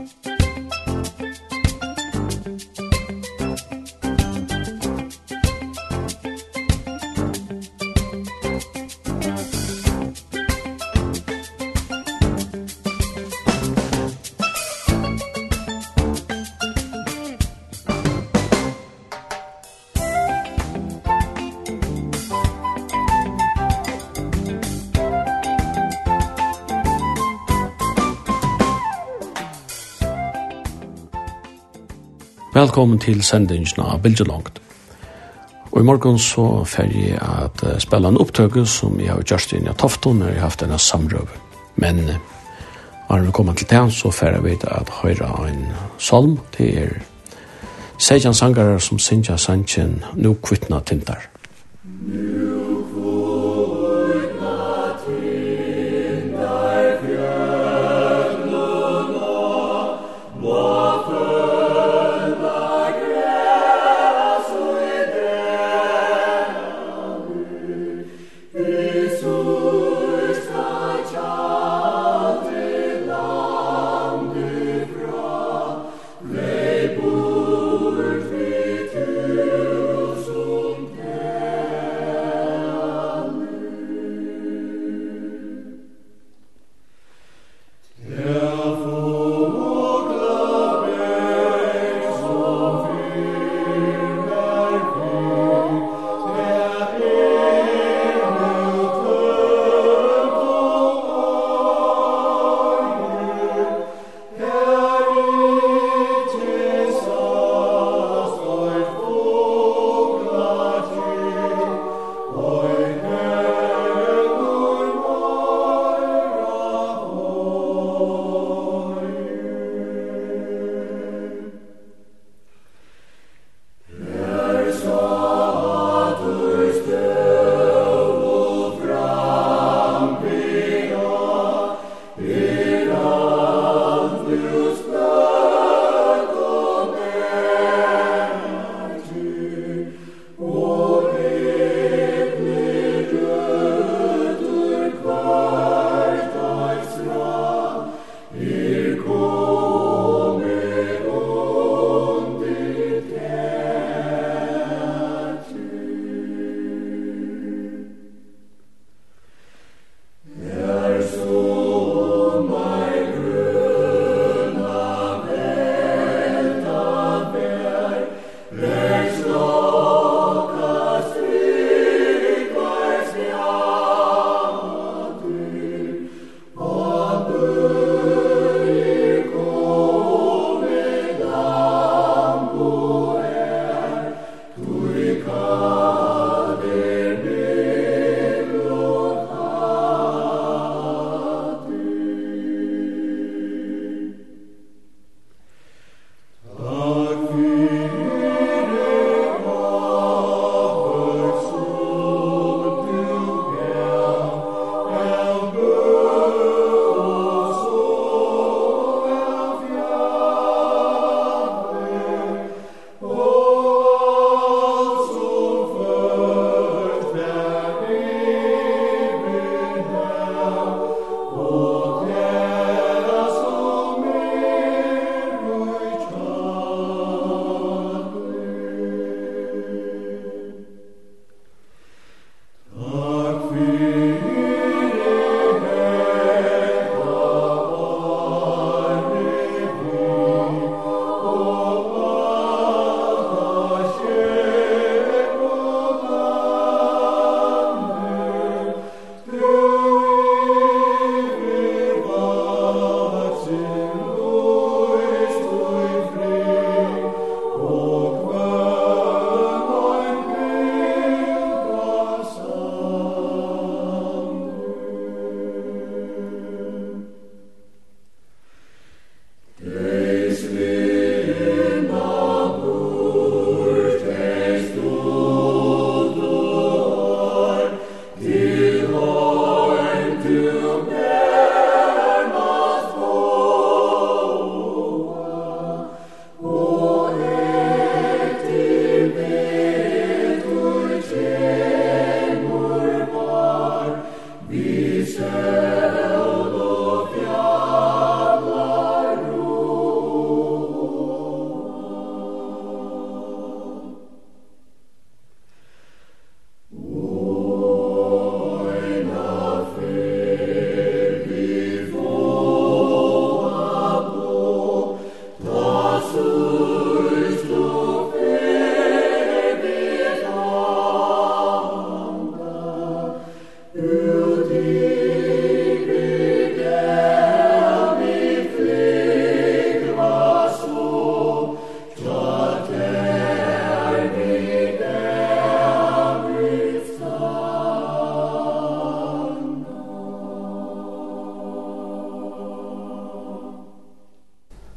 Musik Velkommen til sendingen av langt. Og i morgen så fer jeg at spille en opptøke som jeg har gjort inn i Tofton når jeg har haft denne samrøve. Men når vi kommer til det så fer jeg vidt at høyre en salm til er Sejan sangare som Sinja Sanchen nu kvittna tintar.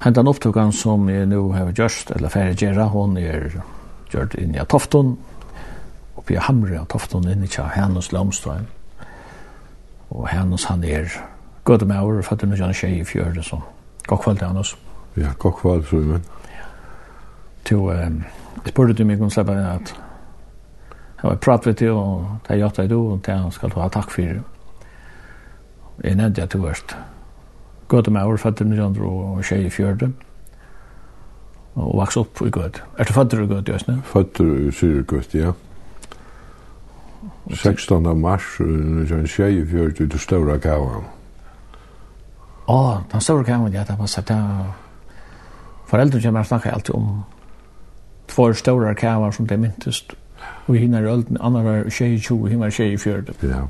Hentan upptugan som jeg nu har gjørst, eller ferdig gjerra, hon er gjørt inn i Tofton, oppi Hamre av Tofton, inn i Tja Hennes Lomstrøm. Og Hennes han er gødemauer, fatt under Janne Kjei i fjørde, så god kvall til Hennes. Ja, god kvall, Frumen. Ja. Til, um, Jeg spurte til meg om slipper at jeg var pratt ved til, og det er gjort deg du, og det skal du ha takk for. Jeg nevnte at det varst. Gåte med over fatter 900 og skje i fjørde, og vaks opp i gøt. Er du fatter i gøt, Jøsne? Fatter i syre gøt, ja. 16. mars, når jeg skje i fjørde, du større kavan. Å, den større kavan, ja, det var sett, ja. Foreldre kommer og snakker alltid om två stora kavar som det myntest. Och hinner ölden, andra var tjej i tjo, hinner tjej i fjörde. Ja.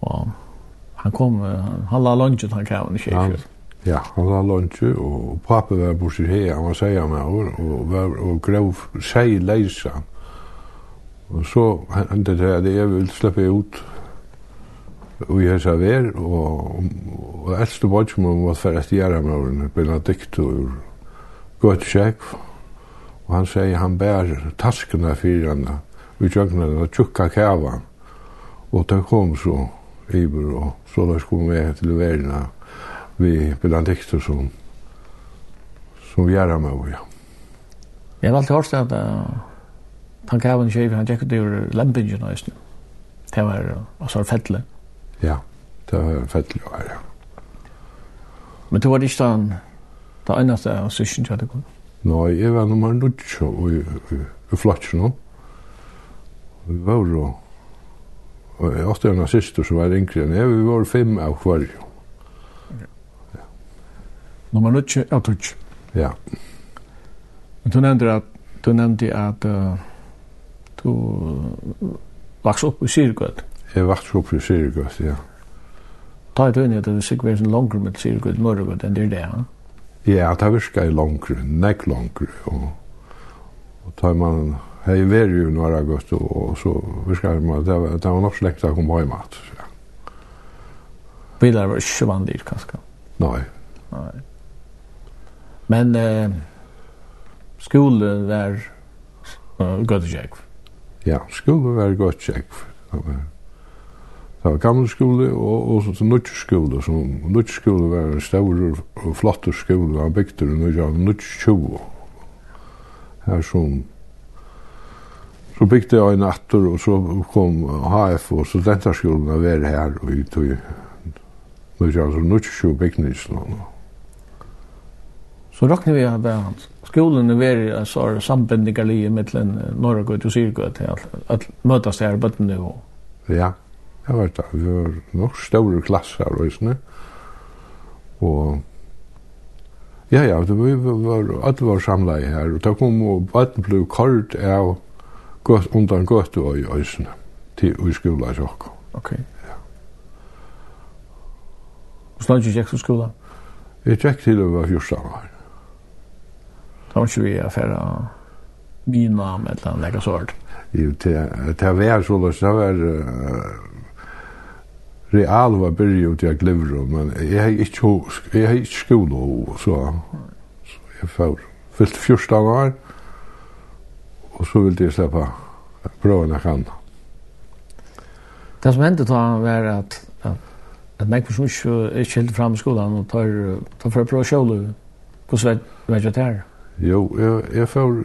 Og han kom, han la lunchen, han kavan i tjej i fjörde. Ja, han la lunchen, og pappa var borsi hea, han var seia med hår, og, var, og grev seg leisa. Og så hendte det at jeg vil slippe ut og jeg sa ver, og, og eldste bodgjum var fyrir at gjæra med hår, Benedikt og Gott sjekk. Og han sier han bær taskene fyrir henne, vi tjøkna og tjukka kæva. Og det kom så iber, og så da skulle vi til verina, vi bilantikter som, som vi gjerra med og ja. Jeg har alltid hørt at uh, han kæven kjøy, han tjekket ur lempingen og æsne. Det var uh, så fettle. Ja, det var fettle, ja. Men det var ikke den, det eneste av sysken til at det kom. Nei, jeg var nummer nudja i, i, i nå. Vi var jo, og jeg åtte en assister som var yngre enn jeg, vi var fem av hver jo. Nummer nudja, ja, tutsk. Ja. Men du nevnte at, du nevnte at uh, du vaks opp i Sirgøt. Jeg vaks opp i Sirgøt, ja. Ta et øyne at du sikkert var en langere med Sirgøt, Norrgøt, enn det er det, ja? Ja. Ja, det virka i langre, nek langre, og, og tar man hei veri jo nåra gøtt, og, og så virka man, det var, det var nok slekt å komme hjemme, ja. Bilar var ikke vanlig, kanskje? Nei. Nei. Men eh, skole var uh, gøtt Ja, skole var gøtt kjekv. Det var Det var gamle skole og, og så til nødt skole. Så nødt skole var en stor og flott skole av bygter i nødt skole. Her som Så bygde jeg en atter, og så kom HF og studentarskolen av være her, og vi tog nødt og bygningslån. Så råkner vi av det hans. Skolen er veri så er sambindigar lige mittlen Norrgøy og Syrgøt. til at møtast her bøttene og... Ja. Jeg vet det, vi var nok større klasser her, visne. Og, ja, ja, det, var, vi var, alle var samlet her, og da kom og bøtten ble kort av gøt, undan gøte og i øysene, til i skolen i sjokk. Ok. Ja. Og gikk du gikk til skolen? Jeg gikk til å være 14 år. Da var ikke vi affæra mina med et eller annet lekkert sort. Jo, det var så løs, det var uh, real var byrja ut i glivru, men jeg har ikke, jeg har ikke skola, så, så jeg får fyllt 14 år, og så ville jeg sleppa prøva nek kan. Det som hendte da var at, at, at meg som ikke kjelte fram i skolan og tar, tar for å prøva sjålu, hvordan vet du at det er? Jo, jeg, jeg fyr,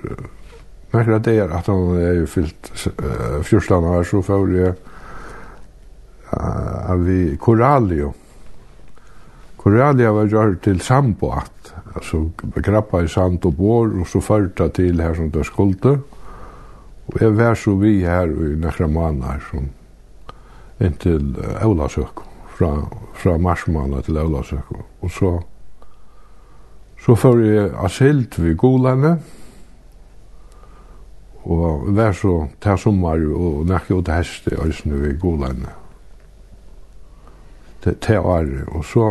det dagar at han er fyllt 14 år, så får jeg, av vi Coralio. Coralio var gjort til samboat, altså grappa i sand og bor, og så førta til her som det skulde. Og jeg var så vi her i nekra måneder som inntil Øvlasøk, fra, fra marsmåneder til Øvlasøk. Og så, så før jeg asylt ved Golene, og vær så ta sommar og nekka ut hesti i við golani det det året og så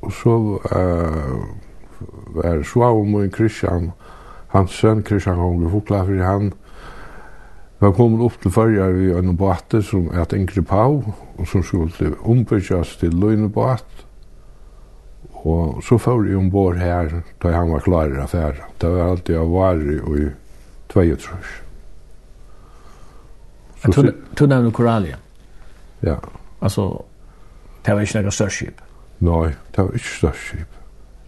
og så uh, var så av min sønn Kristian kom til Fokla, for han var kommet opp til førja i en båte som er et yngre pav, og som skulle ombyggjast til løgnebåt, og så får jeg ombord her da han var klar i affæra. Det var alltid jeg var i og i tveitrøs. Du nevner Koralia? Ja. Alltså det var inte något störskip. Nej, det var inte störskip.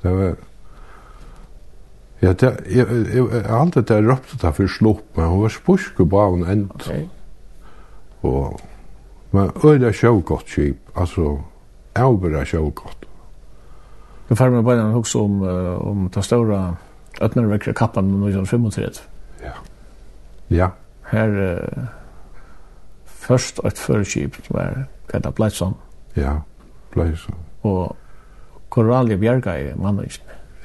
Det var Ja, det jag jag alltid det där ropte där för slopp, men hon var spuske bara en änd. Okej. Och men öde show gott skip, alltså Albert show gott. Det får man bara också om om ta stora öppnar väckra kappan nu som 35. Ja. Ja. Här först ett förskip var hva det blei som. Ja, blei som. Og koralje bjerga i mannen,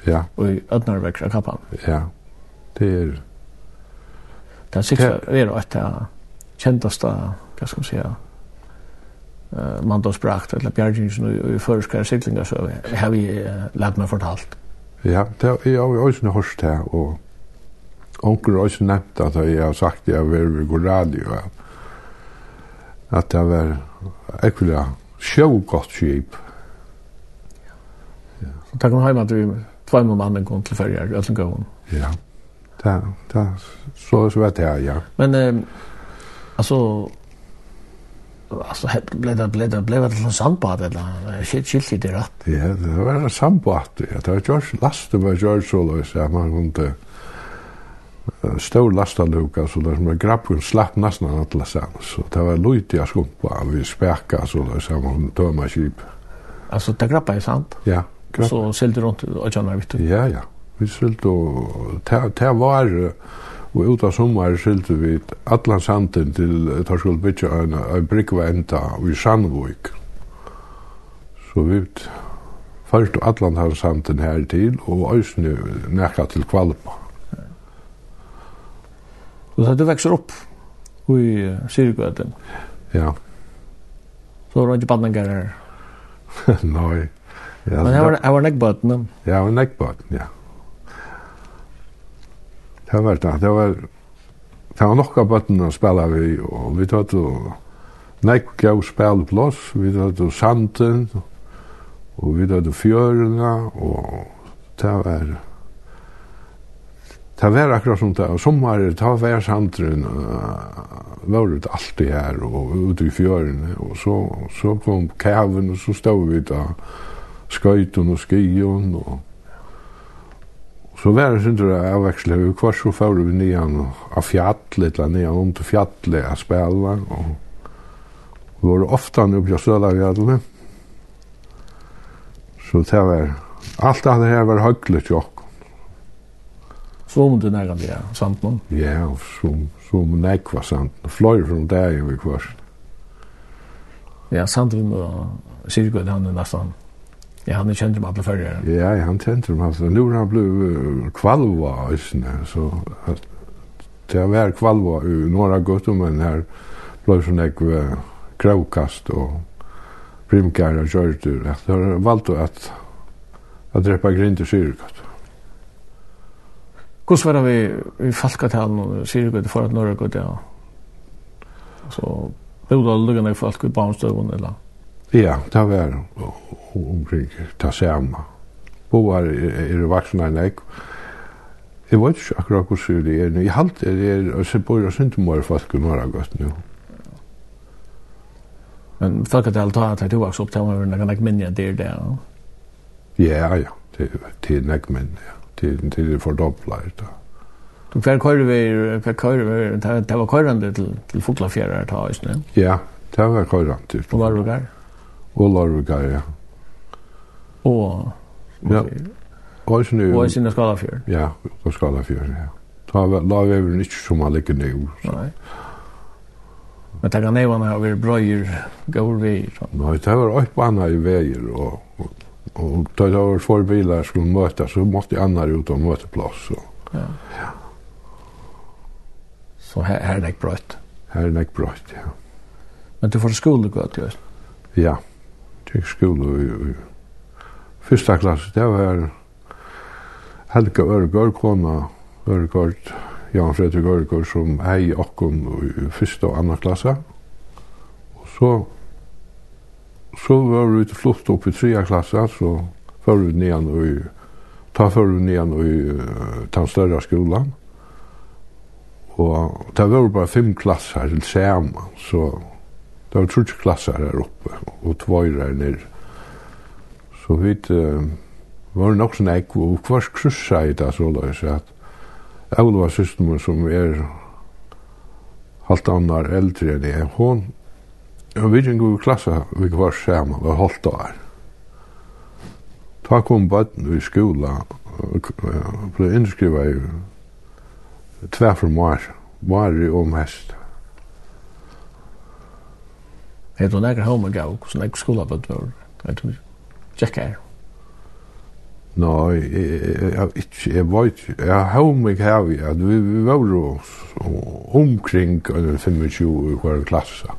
Ja. Og i Ødnarvekra kappan. Ja, det er... Det er sikkert er et av kjentaste, hva skal man säga, uh, mandagsbrakt, eller bjergjengsen i i føreskare siklingar, så har vi uh, lært meg fortalt. Ja, det er jo også hørst her, og onker har også nevnt at jeg har sagt at jeg har vært ved radio, at det har vært ekvile sjøv godt skip. Ja. Så takk om heima til tvei mann mannen kom til ferger, ætlen gåen. Ja, det, det, så, så vet jeg, ja. Men, eh, altså, alltså blev det blev det blev det en sandbad eller shit shit det rätt. Ja, det var en sandbad. Ja, det var George lastet var George så ja, man kunde stor lastaluka så där som en grappun slapp nästan alla lasta så det var lite jag skumpa vi späcka så där så man tömma skip. Alltså det grappa är sant ja grappa. så sålde runt och jag vet ja ja vi sålde och det var Og ut av sommar sålde vi alla Sanden til tar skulle bitcha en en enda vi Sandvik så vi Først og allan har her til, og Øysene nekka til kvalpa. Och så du växer upp i uh, Syrgöten. Ja. Så var det inte badningar här. Nei. Ja, Men här var, här var näckböten. Ja, här var näckböten, ja. Det var det. Det var, det var nokka böten å spela vi. og vi tog och näckga och spelplås. Vi tatt og sanden. og vi tatt og fjörerna. og det var... Det var akkurat som det, og sommar, det var sandren, var det alltid her, og ute i fjørene, og så, så kom kaven, og så stod vi da, skøyten og skien, og så var det sindre avveksle, vi kvar så får vi nian av fjall, eller nian om til fjall, a spela, og vi var ofta nu på Søla fjall, så det var, alt det her var høyglert jokk, Svum du nærkant, ja, sanden? Ja, og som svum nekva sant. Fløy som det er jo i kvørst. Ja, sanden og Sirgud, han er nesten... Ja, han er kjent om alle førre. Ja, han kjent om alle. Nå er han blevet kvalva, så... Det har vært kvalva i några gutter, men her blei sånn ekve kravkast og primkæra kjørtur. Det har valgt at, at drepa grint i syrkast. Hvordan var det vi i Falkatalen og Sirgøyde for at Norge gøyde ja. Så bodde alle lukkene i Falk i Barnstøvun eller? Ja, det var omkring det samme. Boar er er vaksne enn jeg. Jeg vet ikke akkurat hvordan det er. Jeg halte det er, og så bor jeg ikke folk i Norge godt nå. Men Falkatalen tar at jeg tog også opp til meg, men jeg kan ikke minne det er det. Ja, ja, det er nekk minne, ja til til fordopplar det. Du kvar køyrir vi kvar køyrir vi det ta var køyrande til til Fuglafjørðar ta is nei. Ja, det var køyrande. Og var du rugar. Og larvugar ja. Og ja. Og sinu. Og sinu skalafjørð. Ja, og skalafjørð ja. Ta la vi er ikkje som alle ligger nu. Nei. Men det kan nevna har vi brøyer, går vi. Nei, det var opp anna i veier og, og Og da det var två bilar skulle møte, så måste jag andra ut og møte plass. Så. Ja. ja. Så här, her är det brött. Här är det brött, ja. Men du får skola gå Ja, oss? skole i, i Första klass, det var Helga Øregård, kona Øregård, Jan Fredrik Øregård, som hei okkom i första och andra klassa. Och så så var vi flott opp i trea klasse, så var vi nian og ta var vi nian og i uh, den større skolan. Og det var bare fem klasser til sammen, så det var trutje klasser her oppe, og tvøyre her nere. Så vi uh, var nok sånn ek, og hva skrussa i det så løs, at Elva systemet som er halvt annar eldre enn jeg, hon Ja, vi gikk i klasse, vi var sammen, var holdt år. Ta kom bøtten i skola, ble innskrivet i tverfor mars, bare og mest. Er du nekker home gav, hvordan er skola bøtten var? Er du tjekka her? Nei, jeg ikke, jeg vet ikke, jeg har meg her, vi var omkring 25 i hver klasse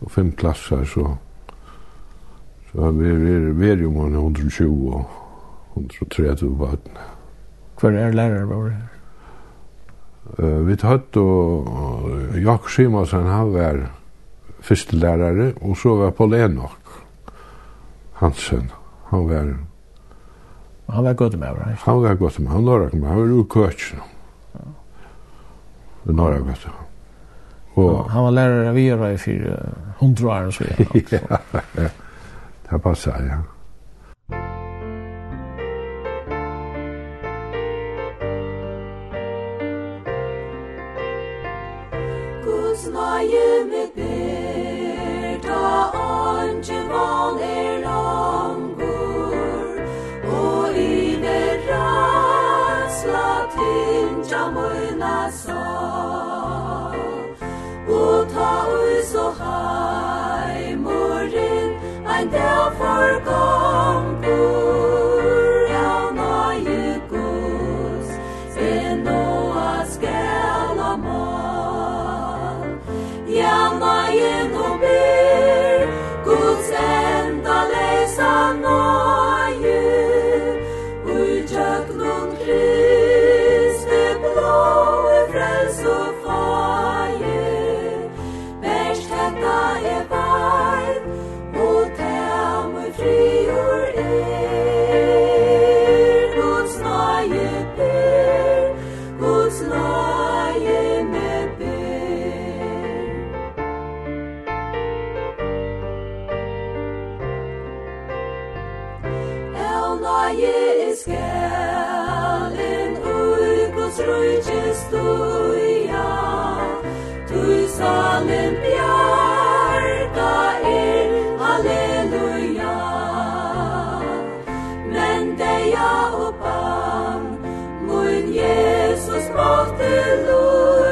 og fem klasser, så, så vi, vi, vi er jo mange 120 og 130 vatten. Hver er lærer vår her? Uh, vi tatt og uh, Jakob Simonsen, han var første lærare, og så var Paul Enoch Hansen, han var Han var godt med, right? Han var godt med, han var godt med, han var utkøtjen. Ja. Norra gata. Och han var lærere vi var i fire hundre år så ja. Det passer, ja. Guds nåde med ber ta ange val er langur i det rasla tinja our God. måtte lov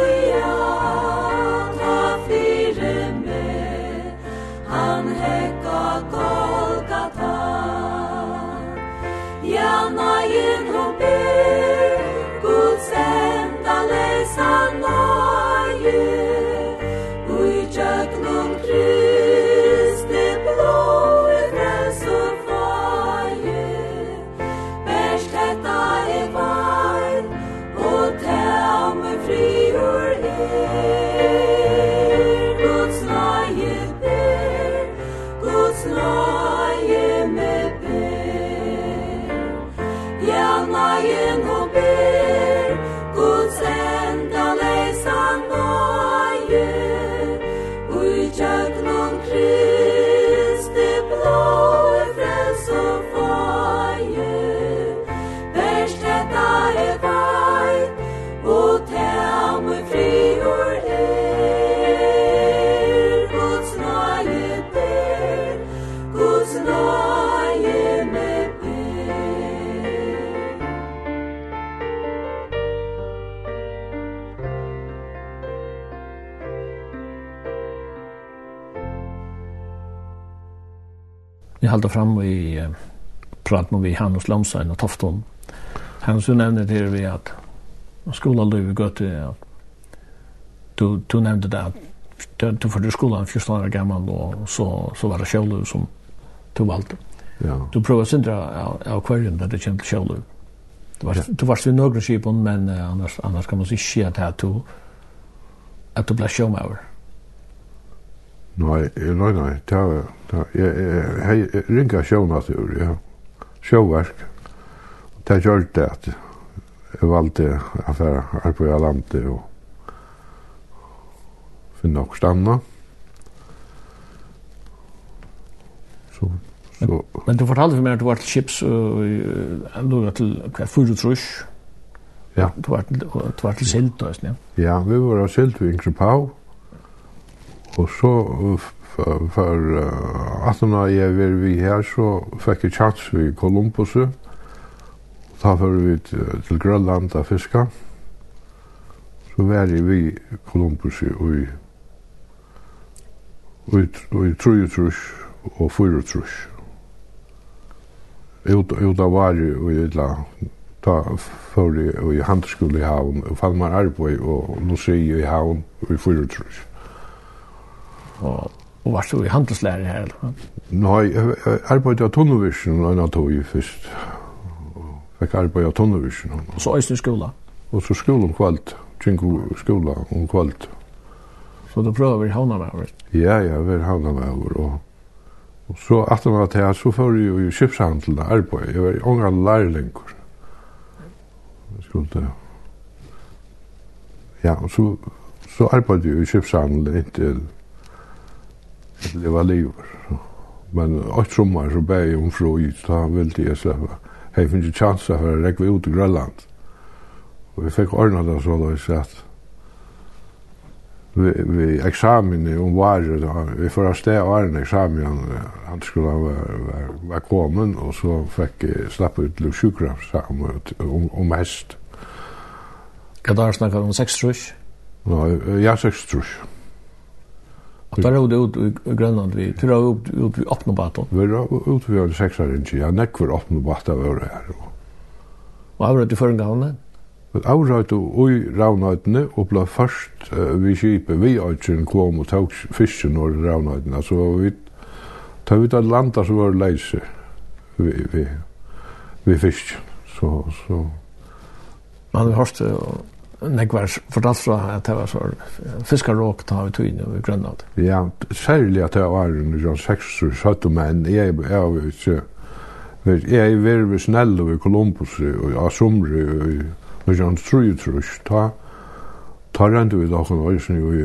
Ja, halda fram i uh, prat med vi han och Lamsen och Tofton. Han så nevnte det vi at skola då vi går till att du du nevnte det at du du för skolan 14 år gammal og så så var det själv som du valgte. Ja. Du prøver sindra av kvarjen der det kjem til sjølv. Du var du var svin nokre skipon men annars annars kan man ikkje sjå at du at du blir sjømaur. Nei, nei, nei, ta, ta, jeg, jeg ringa sjånatur, ja, sjåverk. Ta gjør det at jeg valgte affæra arbeid landet og finne nok stanna. Så, så. Men, men du fortalte for meg at du var til chips, og du var til hva, fyrt trus. Ja. Du var til, du var til silt, ja. Ja, vi var til silt, vi yngre pav. Og så for uh, 18 år jeg var vi her, så fikk jeg tjats i Columbus. Da var vi til Grønland og fiska. Så var jeg vi i Columbus og i og i trujutrush og fyrutrush. Ut ut av vari og i la ta fyrir og i handskole i havn og fann man arbeid og nu sier i havn og i fyrutrush og og var så i handelslærer her eller? Nei, jeg arbeidde av tunnelvisjon og en av tog i først. Fikk arbeid av tunnelvisjon. Og så øyne i skola? Og så skolen kvalt, kjeng skola om kvalt. Så du prøver å være havna med over? Ja, ja, vi er havna med over. Og, og så at han var til, så får jeg jo i kjøpshandelen arbeid. Jeg var i unga lærlingur. Jeg skulle... Ja, og så, så arbeidet jeg i kjøpshandelen inntil att var liv. Men åt sommar så bär jeg om fröj, så han ville jag släppa. Här finns ju chanser för att räcka ut i Grönland. Og vi fick ordna det så da jeg att vi, vi eksamen om varje vi får stä en examen han skulle vara vara var kommen och så jeg släppa ut til sjukrum om om häst. Kan da snacka om sex trusch? Nej, ja 6 trus. Att där ute ut i Grønland, vi tror jeg ut ut i öppna batten. Vi ut vi har sex år inte. jeg näck för öppna batten över här. Og har du för en gång men? Men avrat och i ravnöjtene och blev först vi kjipet, vi ötjen kom og tog fisken och Ravnøytene, Så vi da vi da landa så var det leise, vi, vi, vi fisken. Så, så. Man har hørt det och Nek var fortalt fra at det var så fiskaråk ta av tøyne over Grønland. Ja, særlig at det var en sånn Seks og Søtte menn. Jeg er ikke... Jeg er veldig snell over Columbus og Asomri og John Strutrush. Ta, ta rente vi da kan øyne i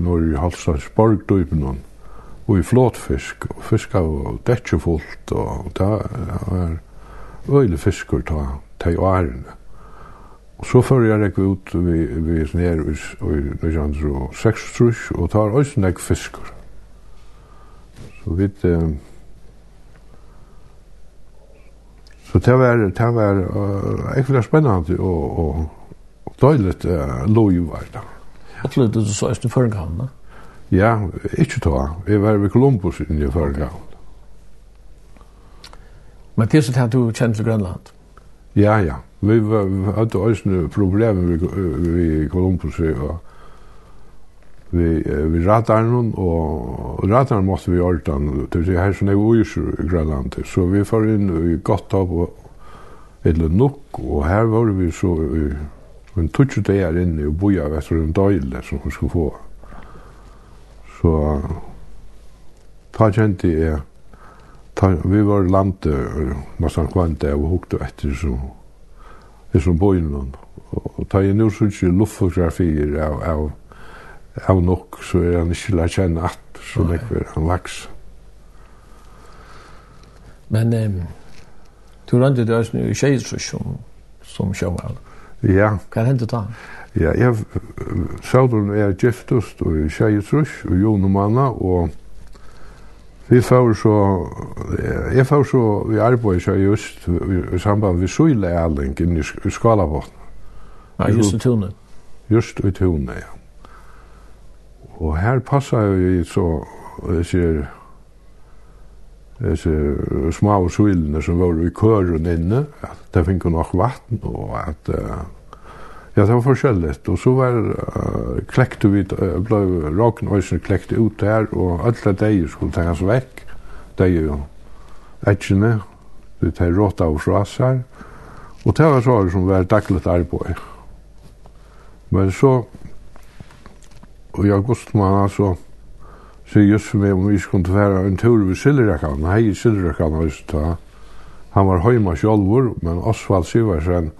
Norge Halslands borgdøypen og i flåtfisk og fiska og dekkefullt og ta er øyne fisker ta, ta i årene. Og så før jeg rekke ut vi, vi ned i 1906 trus, og tar også nek fiskur. Så vi... Um, så det var, det var uh, ekkert spennende og, og, og døyligt uh, lovgjøver da. Opplevde du så etter føringhavn da? Ja, ikke ta. Jeg var ved Columbus inn i føringhavn. Men det er sånn at du kjenner til Grønland? Ja, ja. Vi hadde også problemer ved Columbus og vi vi radarn och radarn måste vi ordna det vill säga här som är ojus Grönland så vi får in i gott av och eller nok och här var vi så en touch där inne och boja efter en döjle som vi skulle få. Så ta kjente jeg vi var landet, nesten kvante, og hukte etter så som boinen. Og ta i nu ikke luftfotografier av, av, av nok, så er han ikke la kjenne at, så nekver han vaks. Men um, du rønte det også i Kjeidrus som, som sjåmann. Ja. Hva hendte da? Ja, jeg, Saudrun er giftest og i Kjeidrus og Jonumanna og Vi får så, jeg får så, vi arbeider så just i samband med Søyle Erling inne i Skalabotn. Ja, just i Tune. Just i Tune, ja. Og her passer i så, jeg sier, disse små svilene som var i køren inne, at det finner nok vatten, og at uh, Ja, det var forskjelligt. Og så var uh, klekte vi, uh, ble raken øysen klekte ut der, og alle deier skulle tengas vekk. Deier jo etkene, det er råta og fras her. Og det var så som var dagligt arbeid. Men så, og i august måned så, sier just for meg om vi skulle være en tur ved Sillerakan, hei i Sillerakan, han var heima sjolvor, men Osvald Siversen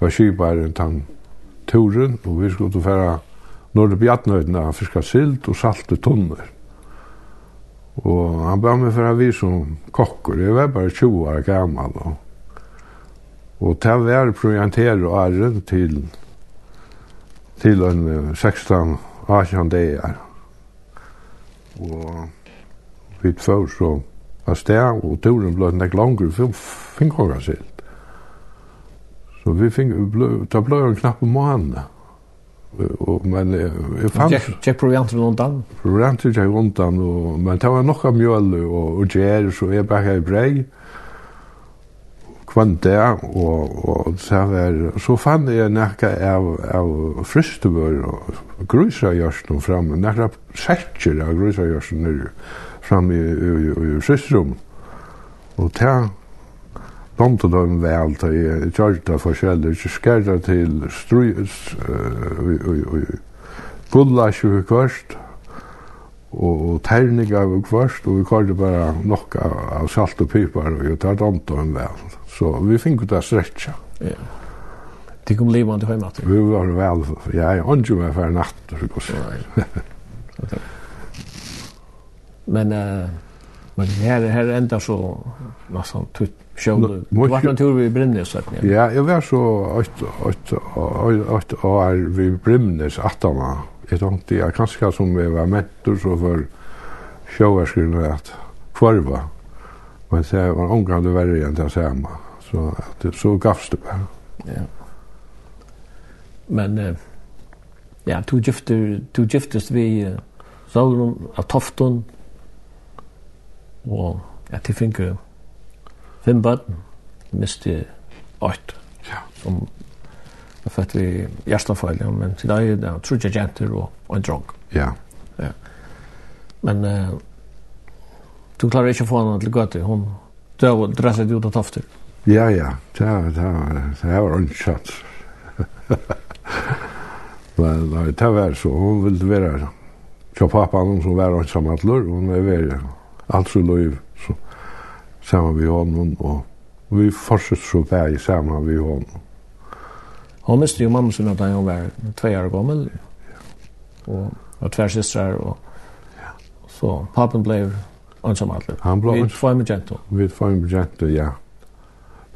var kibaren tann turen, og vi skulle til færa Norge Bjarnhøyden av fiska sild og salte tunner. Og han ba meg for å vi som kokker, jeg var bare 20 år gammal. Og, og til å være projentere og æren til, til en 16-18 dager. Og vi tfør så av sted, og turen ble nek langer for finkonga silt. Så vi fick ta blå en knapp om han. Och men jeg fann check proviant runt undan. Proviant jag runt undan och men det var nog av mjöl og gjer, så jeg bara i brei. Kvann det, og, og så var så fann jeg nekka av av frystebör og grusar görs de fram av grusar görs fram i i, i, i, i, Og det tomte dem vel til jeg kjørte forskjellig, ikke skjørte til strys, gullasje vi kvørst, og terninger vi kvørst, og vi kjørte bare nok av salt og pipar, og jeg tar tomte dem vel. Så vi fikk ut av stretja. Ja. Det kom livet livande hemma till. Vi var vel, ja, jag ångjorde mig for natt. Ja, ja. Men... Uh, Men här här ända så nästan tut sjön. Vart en tur vi brinner så att Ja, jeg var så åt åt åt år vi Brimnes att då. Jag tänkte jag kanske som jeg var mentor så for sjövärskrivna at kvarva. Men det var omgående verre enn det samma. Så att så gavs det bare. Ja. Men ja, du gifter du giftest vi uh, så av tofton og ja, de fikk fem bøtten, miste åtte, ja. som var født vi ja, men til deg er det trudje jenter og, og en drog. Ja. ja. Men uh, du klarer ikke å få henne til gøte, hun døde og dresset ut av tofter. Ja, ja, det var, det var, det var en kjatt. Men det var så, hun ville være, så pappa, som var en hun ville være alt så liv, så sammen vi honom, og vi fortsatt så bæg sammen vi honom. Hon miste jo mamma sin at hun var två år gammel, og var tversystrar, og så papen blev ansam alle. Han ble ansam. Vi får med jento. Vi får med jento, ja.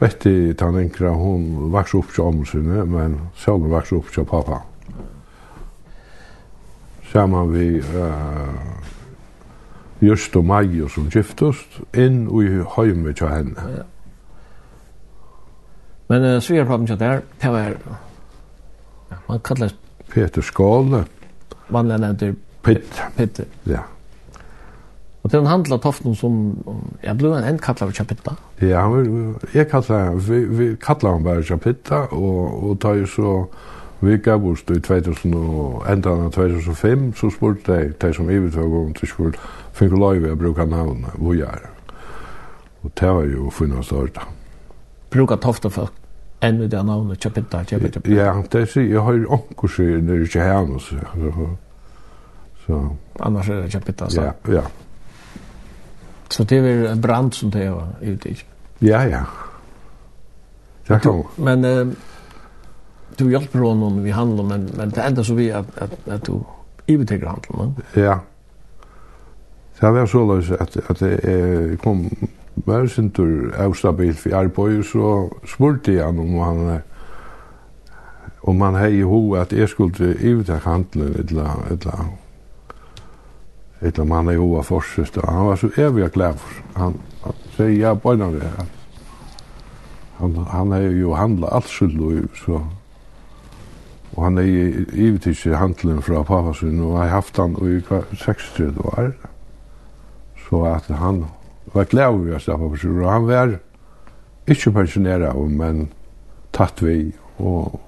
Vetti tan enkra, hon vaks upp til omsynet, men sjálf vaks upp til pappa. Saman vi, uh, just og Maja som giftust inn i høyme til henne. Ja. Men uh, svigerpappen til der, det var, ja, man kallar Peter Skåle. Vanlig nevnte Pitt. Pitt. Ja. Og til han handla toften som, jeg ble en kallar vi Chapitta. Ja, jeg kallar, vi, vi kallar han bare Chapitta, og, og tar jo så, Vi gav oss i 2000 og enda 2005, så spurte de, de som ivetøk om til spurte, fikk lov å bruke navnet, hvor jeg er. Og det var jo funnet større. Bruka tofte folk enn i det navnet, kjøpinta, kjøpinta. Ja, det sier, jeg har jo onker sier, det er ikke her noe, så. så. Annars er det kjøpinta, så. Ja, ja. Så det er en brand som det var ute i. Ja, ja. Det kan Men eh, du hjelper honom vi handlar, men, men det enda så vi at, at, at du ivetegra handlar, men? Ja. Det var så løs at, at jeg kom var sin tur avstabilt for arbeid, så spurte jeg han om han om han hei i ho at jeg skulle ivetak handelen etla, etla, etla om han hei ho av forsøst. Han var så evig glad for. Han, han sier ja, bøyna det. Han, han hei jo handla alt sitt liv så og han hei ivetak handelen fra pappa sin, og hei haft han i 36 år. Så at han var glad over å stå på sjur, og han var ikke pensjoneret, men tatt vi, og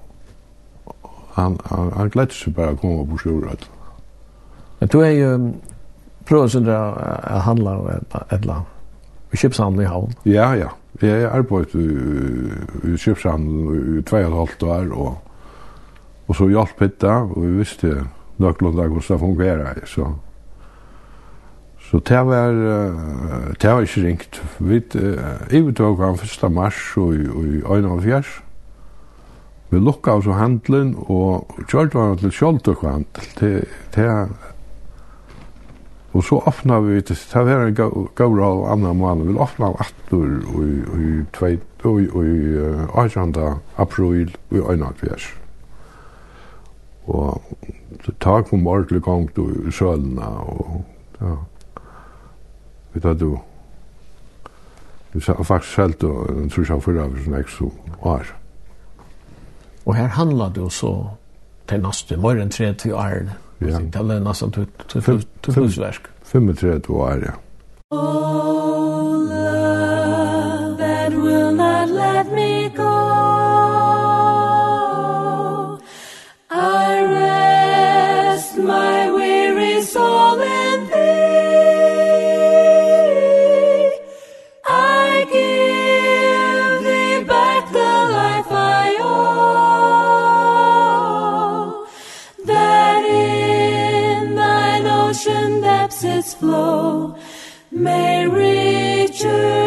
han, han, han gledde seg bare å komme på sjur. Men du er jo prøvd sin å handla og et eller annet. Vi kjøpshandel i havn. Ja, ja. Jeg har arbeidet i, i kjipshandel i tvei og et halvt år, og, og så hjalp hitta, og vi visste nøklunda hvordan det fungerer, så... Så det var, uh, det var ikke ringt. Vi uh, tog han 1. mars og i 1. Vi lukka av så handelen og kjørte han til kjoltøk handel. Det, det, og så åpna vi, det var en gaur av andre måned, vi åpna av attor og i 18. april og i 1. Og tak kom ordentlig gongt i sølene og ja vi tar du vi sa faktisk selv da en trus av fyrra av sånn ekso år og her handler det jo så til neste morgen 30 år ja. Det er nesten til fullsverk 35 år ja. flow may riches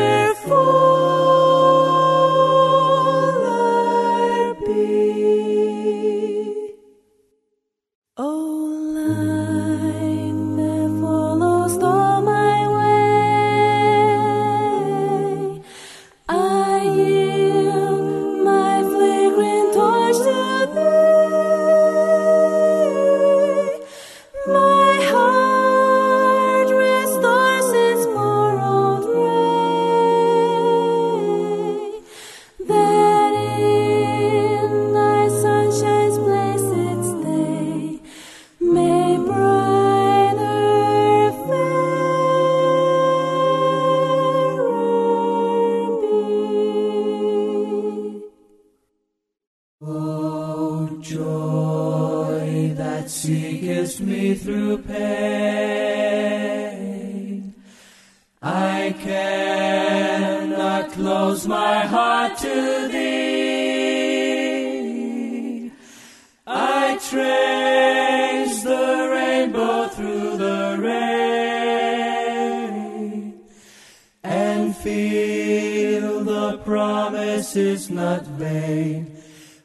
is not vain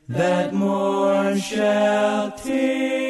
that more shall tear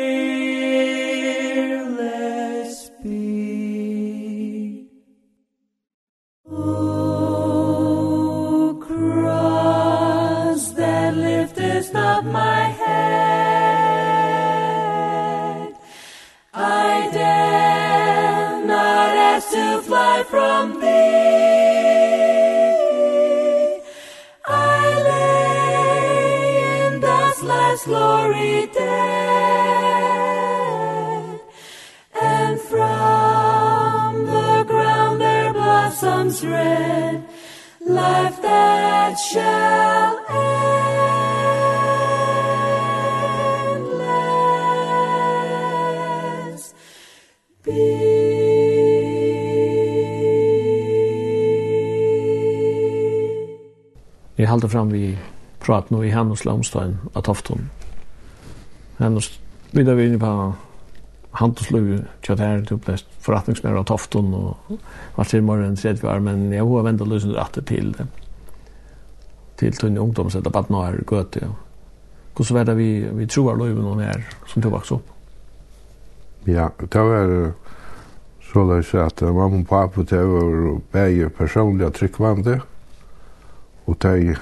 halda fram vi prat nu i Hannes Lomstein at Tofton. Hannes vidar vi inne på handelsliv tjat her til blest forretningsmer av Tofton og var til morgen tredje var, men jeg har ventet løsende rette til det. Til tunne ungdom så det bare nå er gøte. Ja. Hvordan var det vi, vi tror løyven noen her som tog vokste opp? Ja, det var så det er at mamma og pappa det var begge personlige tryggvande. Mm Og de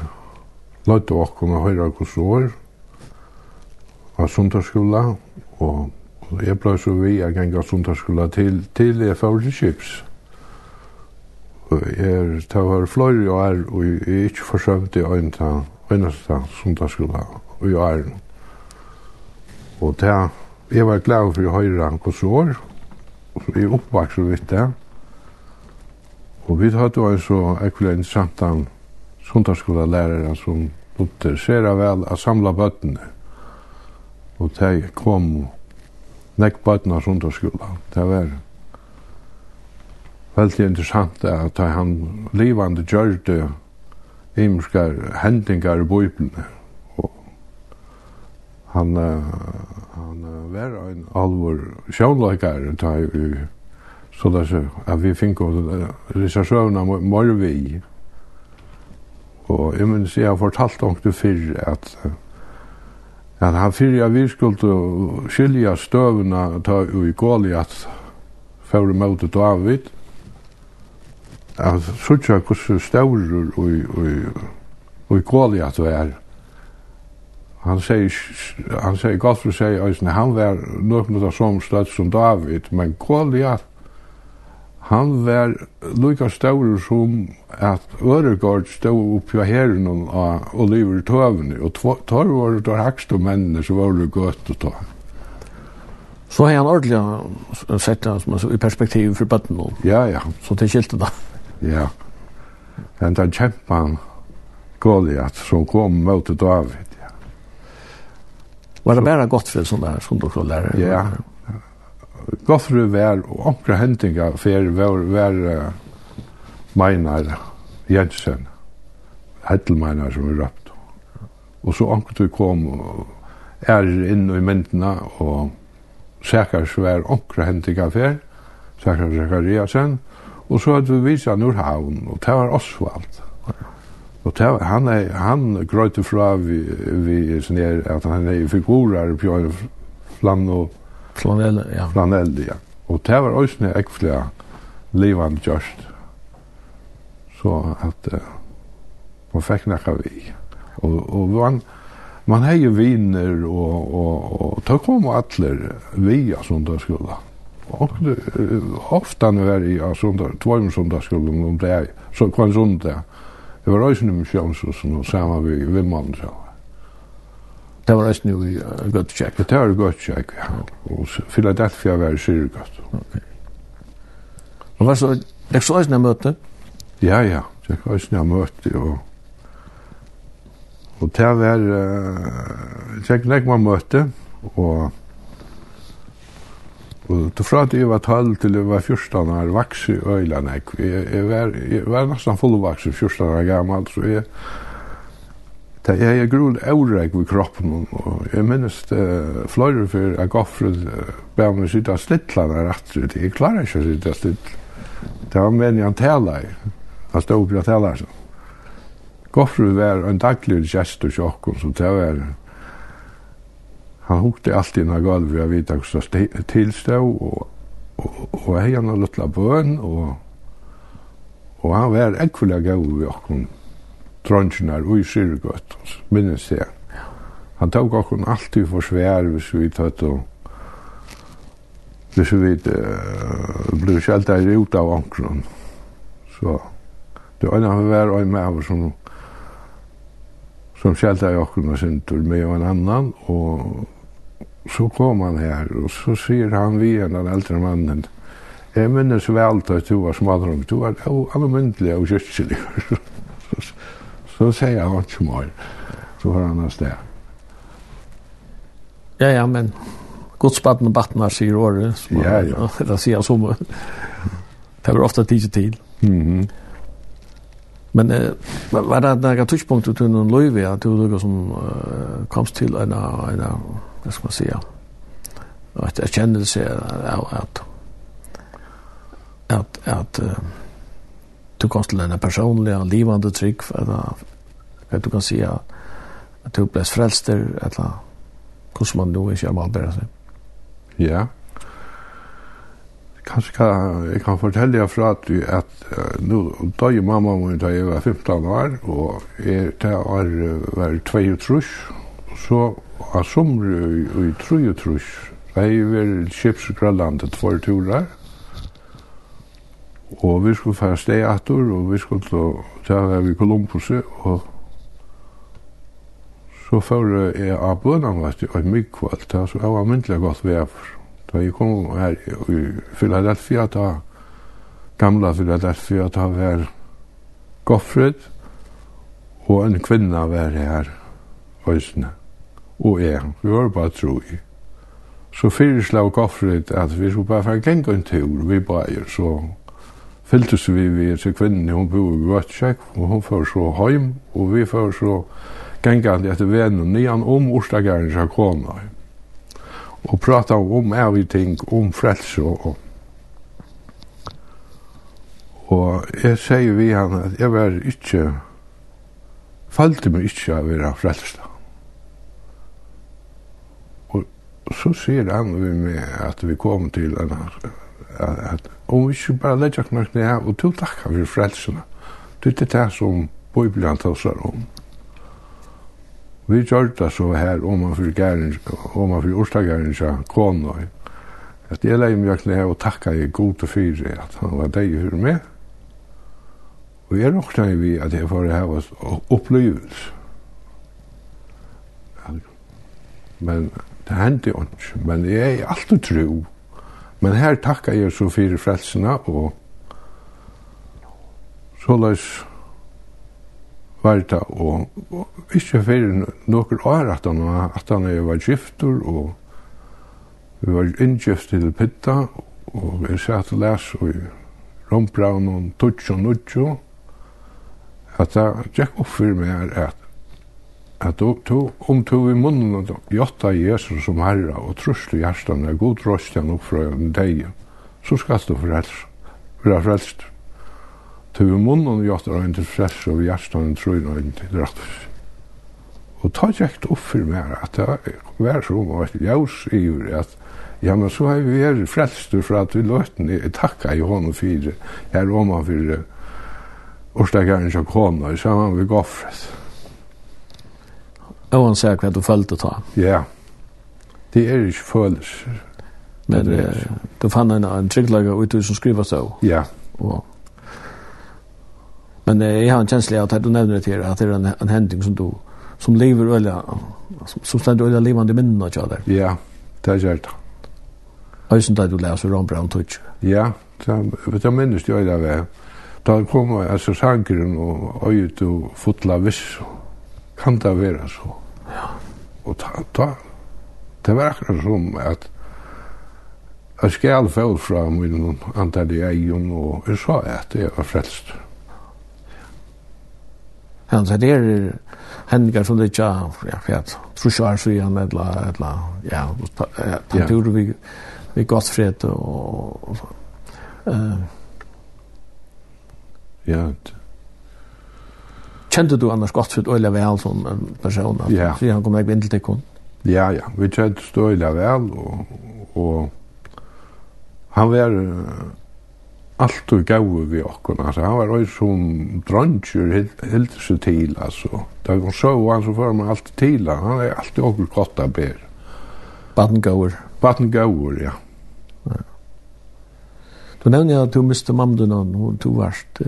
lødde åkken og høyre hos år av sundagsskola, og jeg ble så vi jeg gikk av sundagsskola til, til jeg får til kjips. Jeg tar fløyre flere år, og jeg er ikke forsøkte å øynta eneste sundagsskola og jeg er. Og det, jeg var glad for å høre hos år, og jeg oppvakser vidt det. Og vi hadde også ekvivalent samtalen sundarskola sundarskolalæreren som bodde sera vel å samle bøttene. Og de kom og nekk bøttene av sundarskola. Det var veldig interessant at han livande gjør det imenskar hendingar i bøyblene. Og han, han var en alvor sjånløykare da i så det så att vi fick gå det så sjövna morvi Og jeg minns jeg har fortalt om det før at at han fyrir jeg vi skulle skilja støvna ta i Goliath fyrir møte David. At sutja hvordan støvrur og og, i Goliath var. Han sier han sier Godfrey sier han var nøkna som støtt som David men Goliath han var lika stor som at Øregård stod opp i herren og, Oliver Tøvene. Og tar var det hakste mennene som var det godt å ta. Så har han ordentlig sett det som i perspektiv for bøtten nå. Ja, ja. Så det skilte da. Ja. Men den han Goliath som kom mot David. Ja. Var det bare godt for sånne her, som du skulle lære? Ja, ja goffru vær og onkra hendinga fer vær vær uh, meinar Jensen Heddelmeinar som er røpt. Og så onkra du kom og er inn i myndina og sækar svær onkra hendinga fer sækar Zakariasen og så hadde vi visa Nordhavn og det var Osvald Og ta, han er, han grøyte fra vi, vi sånn er, at han er figurer på flann og Flanell, ja. Flanell, ja. Og det var også en ekvelig livende gjørst. Så at uh, man fikk nekka vi. Og, og man, man hei viner og, og, og ta kom atler vi av sundagsskola. Og ofta nu er i av sundag, tvojum sundagsskola om det er, så kvann sundag. Det var også en misjonsrusson og saman vi vimmannen sjálf. Det var nesten jo i godt tjekk. Det var godt tjekk, ja. Og Philadelphia var syr godt. Okay. Og var så, det så eisne møte? Ja, ja. Det var eisne møte, og og det var tjekk nek man møte, og Og til fra at jeg var 12 til jeg var 14 år, vaks i øyla nek. Jeg, var, jeg var nesten fullvaks i 14 år gammel, så jeg Det er jeg grunn eureg ved kroppen, og jeg minnes det fløyre for jeg goffret uh, be om å sitte slittla der atri, jeg klarer ikke å sitte slittla. Det var meningen han tala i, han stod opp i å tala i. Goffret var en daglig gest og sjokken, så det var han hukte alltid innan gulv, jeg vet ikke hvordan tilstod og, og, og hei han har luttla bøn, og, og han var ekkvile gau vi okken, trønsjonar og i Syrgøtt, minnes det. Han tok okkur alltid for svær hvis vi tatt og hvis vi uh, ble sjelta i ut av ankron. Så det var en av hver og en med som som sjelta i okkur og sintur med en annan og så kom han her og så sier han vi en den eldre mannen Jeg minnes vel til at du var smadrung, du var allmyndelig og kyrkjelig. Så sier jeg ikke mer. Så har han en sted. Ja, ja, men godsbatten og batten her sier året. Ja, ja. Det sier jeg som. Det var ofte tid til. Mm -hmm. Men eh, var det några tidspunkt du tog någon löjv att du lukade som uh, komst till en, en, vad ska man säga, att jag kände sig att, att, att, att, att du kom til en personlig og livande trygg, eller hva du kan si at du ble frelster, eller hvordan man nå ikke er malbæra seg. Ja. Kanskje kan, jeg kan fortelle deg fra at, at uh, nå, da er mamma min da jeg var 15 år, og jeg, da var, var 2 trus, så av sommer i 3 trus, da jeg var i Kjipsgrønlandet for turer, og vi skulle fære steg atur, og vi skulle til tæra vi Kolumbus, og så fære jeg av bønanvast var et myggkvall, det så var myndelig godt vever. Da jeg kom her i Philadelphia, da gamla Philadelphia, da var Goffred, og en kvinna var her, høysene, og jeg, vi var bare tro i så fyrirslag Goffred at vi skulle bare fære gengen tur, vi bare, så fylltes vi vi til kvinnen, hun bor i Grøtskjekk, og hun får så heim, og vi får så gengande etter vennen nian om Orstagæren til kona. Og prata om evig ting, om frelse og Og jeg sier vi han at jeg var ikke, falte meg ikke av å være frelst. Og så sier han vi med at vi kom til en at at om vi ikke bare legger oss nok ned og to takker for frelsene. Det er det som Bibelen tåser om. Vi gjør det så her om man fyrir gæren, om man fyrir orstagæren sja konoi. At jeg leier meg ned og takka jeg god og fyrir at han var deg fyrir meg. Og jeg råkna i vi at jeg får hava opplevelse. Men det hendte jo ikke, men jeg er alltid tro Men her takkar jeg så fyrir frelsina, og så løs varta, og, og ikke fyrir noen år at han, at han var gifter, og vi var inngift til Pitta, og vi satt og les, og rombraun og tutsi og nutsi, at det gikk opp fyrir meg er at at du to, om to i munnen og gjotta Jesus som herra og trusle hjertan er god røstjan opp fra den deg, så skal du frels være frelst. To i munnen og gjotta er til frels og hjertan er trøyna er til rattus Og ta kjekt opp for meg at det var så om at jaus i at ja, men så har vi vært frelst for at vi løtten i takka i hånden fire, her om han fire, Orsdagaren kjøk hånda i saman vi goffret. Og han sier hva du følte ta. Ja. Det er ikke føles. Men det er, du fann en, en trygglager ut som skriver så. Ja. Og, men jeg har en kjensle av at du nevner det til at det er en, en hending som du som lever øyla, som, som stender øyla livande minnene av der. Ja, det er gjerne. Øysen da du leser Ron Brown Tutsch. Ja, det er minnes det øyla ved. Da kom altså sangeren og øyet og fotla viss. Kan det være så? Ja. Og ta, ta, det var akkurat som at jeg skal få fra min antall i egen, og jeg sa at jeg var frelst. Ja, så det er hendinger som det ikke er, ja, for jeg tror ikke er så igjen, eller, eller, ja, pantur vi, vi gottfred og, og, og, Ja, det Kjente du annars godt sitt øyla vel som person? Ja. Så han kom ikke inn til kun. Ja, ja. Vi kjente støyla vel, og, og han var allt og gau vi okkur, altså, han var oi som dronjur hildi seg til, altså. Da han så han så fyrir man alltid til, han er alltid okkur gott a ber. Battengaur? Battengaur, ja. ja. Du nevner at du miste mamma din, og du varst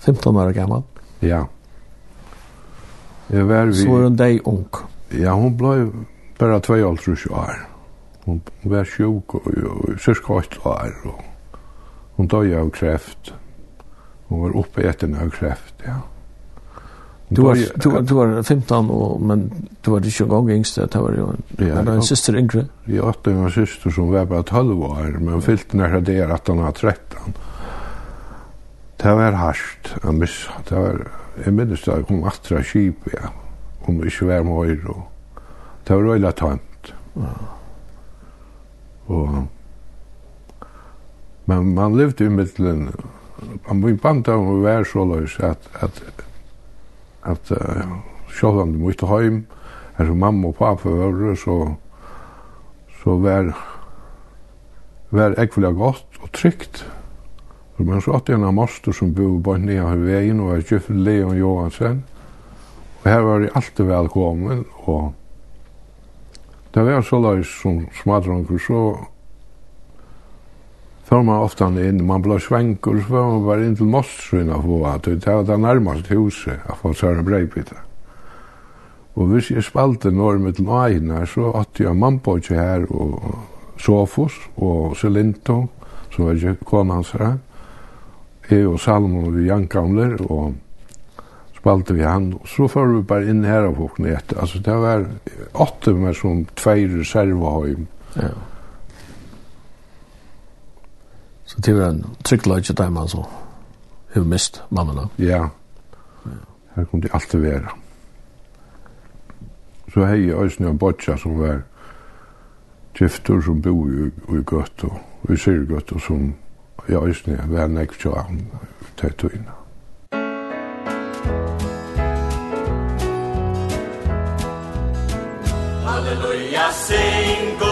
15 år gammal. Ja. Jeg var vi... Så var hun deg ung. Ja, hun ble bare 22 år. Hun var sjuk og, og cirka 8 år. Og, hun døg av kreft. Hun var oppe etter av kreft, ja. Hun du var, døg, du, var, du var 15, og, men du var ikke en gang yngste, det var jo en, ja, var en syster yngre. Jeg hadde en syster som var bare 12 år, men fylte nærmere det er at han var 13 Det var hardt, jeg missa. Det var, jeg minnes det, jeg kom atra kip, ja. Om ikke var med øyre. Det var øyla tamt. Og, men man levde i middelen, man var i banta og var så løs at, at, at uh, selv om du måtte hjem, som mamma og pappa var så, så var, var ekvelig godt og trygt men så åtte en av moster som bor bare nede av veien, og jeg kjøpte Leon Johansen. Og her var jeg alltid velkommen, og det var så løs som smadranker, så Før man ofte inn, man ble svenker, så var man bare inn til Mostrøyna for at det var det nærmeste huset, at få Søren Breipita. Og hvis jeg spalte når med til Aina, så åtte jeg mamma ikke her, og Sofos, og Selinto, som var kona hans her jeg og Salomon og Jankamler, og spalte vi han, og så får vi bare inn her av hokken etter. Altså, det var åtte med som tvei reservehøym. Ja. Så det var en tryggløyde dem, altså, hun mist mamma da. Ja, her kunne de alltid være. Så hei jeg også og Boccia som var gifter som bor i, i Gøtt og i Syrgøtt og som Ja, just jeg Vi jeg var nek tjøren, tøytøyene. Halleluja, sing,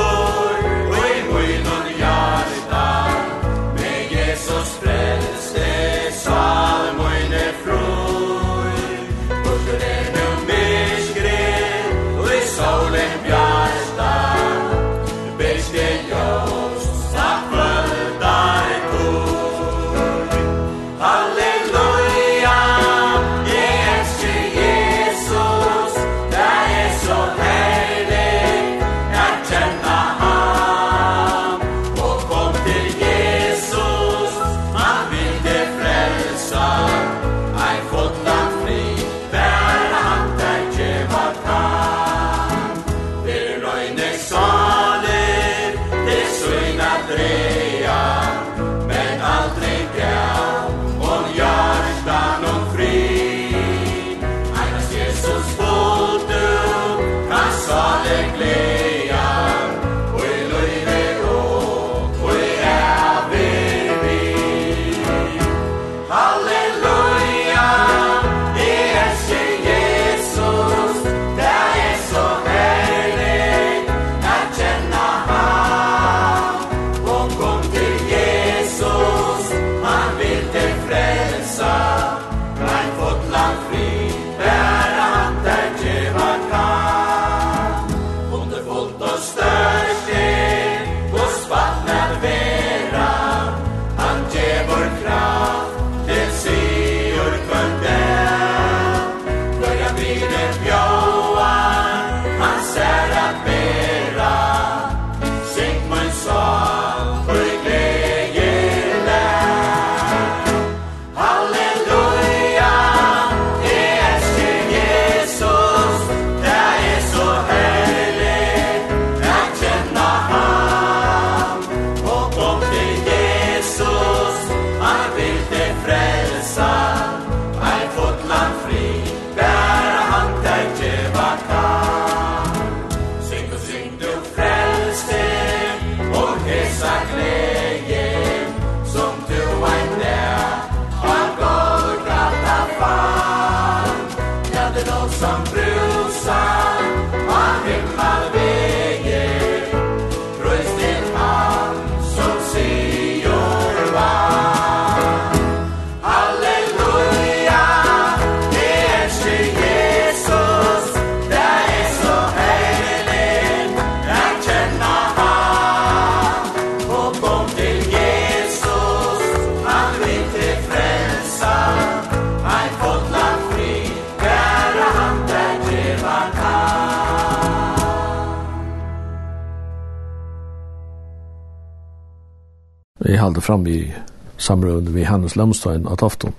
halde fram i samrådet vi Hannes Lamstein av Tofton.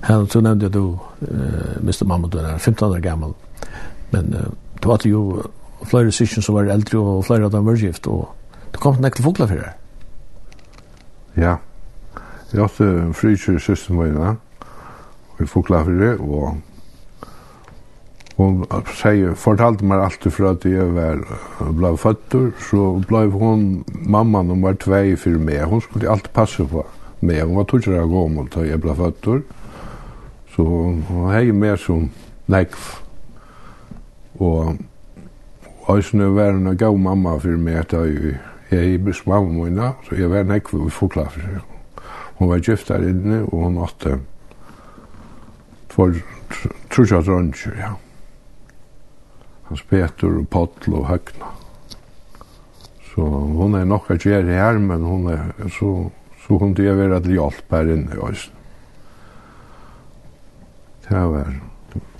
Han så nevnte jeg du, uh, Mr. Mammut, du er 15 år gammel, Men uh, det var jo flere syskon som var eldre og flere av dem var gift og det kom til äkta fåglar for det. Ja. jeg hadde en en frysjur syster med og jeg fokla for det og Hon säger, fortalte meg alltid för at jag var, blev fötter, så blev hon, mamma nummer var två meg mig. Hon skulle alltid passa på meg Hon var tusen år gammal då jag blev fötter. Så hon hade med som nekv. og Øysene var en gav mamma for meg at jeg er i besmavn mine, så jeg var nekve og fokla for seg. Hun var gift der inne, og hun åtte for trusja dronjer, ja hans Peter og Potl og Høgna. Så hun er nok at gjøre her, men hun er, så, så hun det være at hjelp her inne i Øysten. Det var,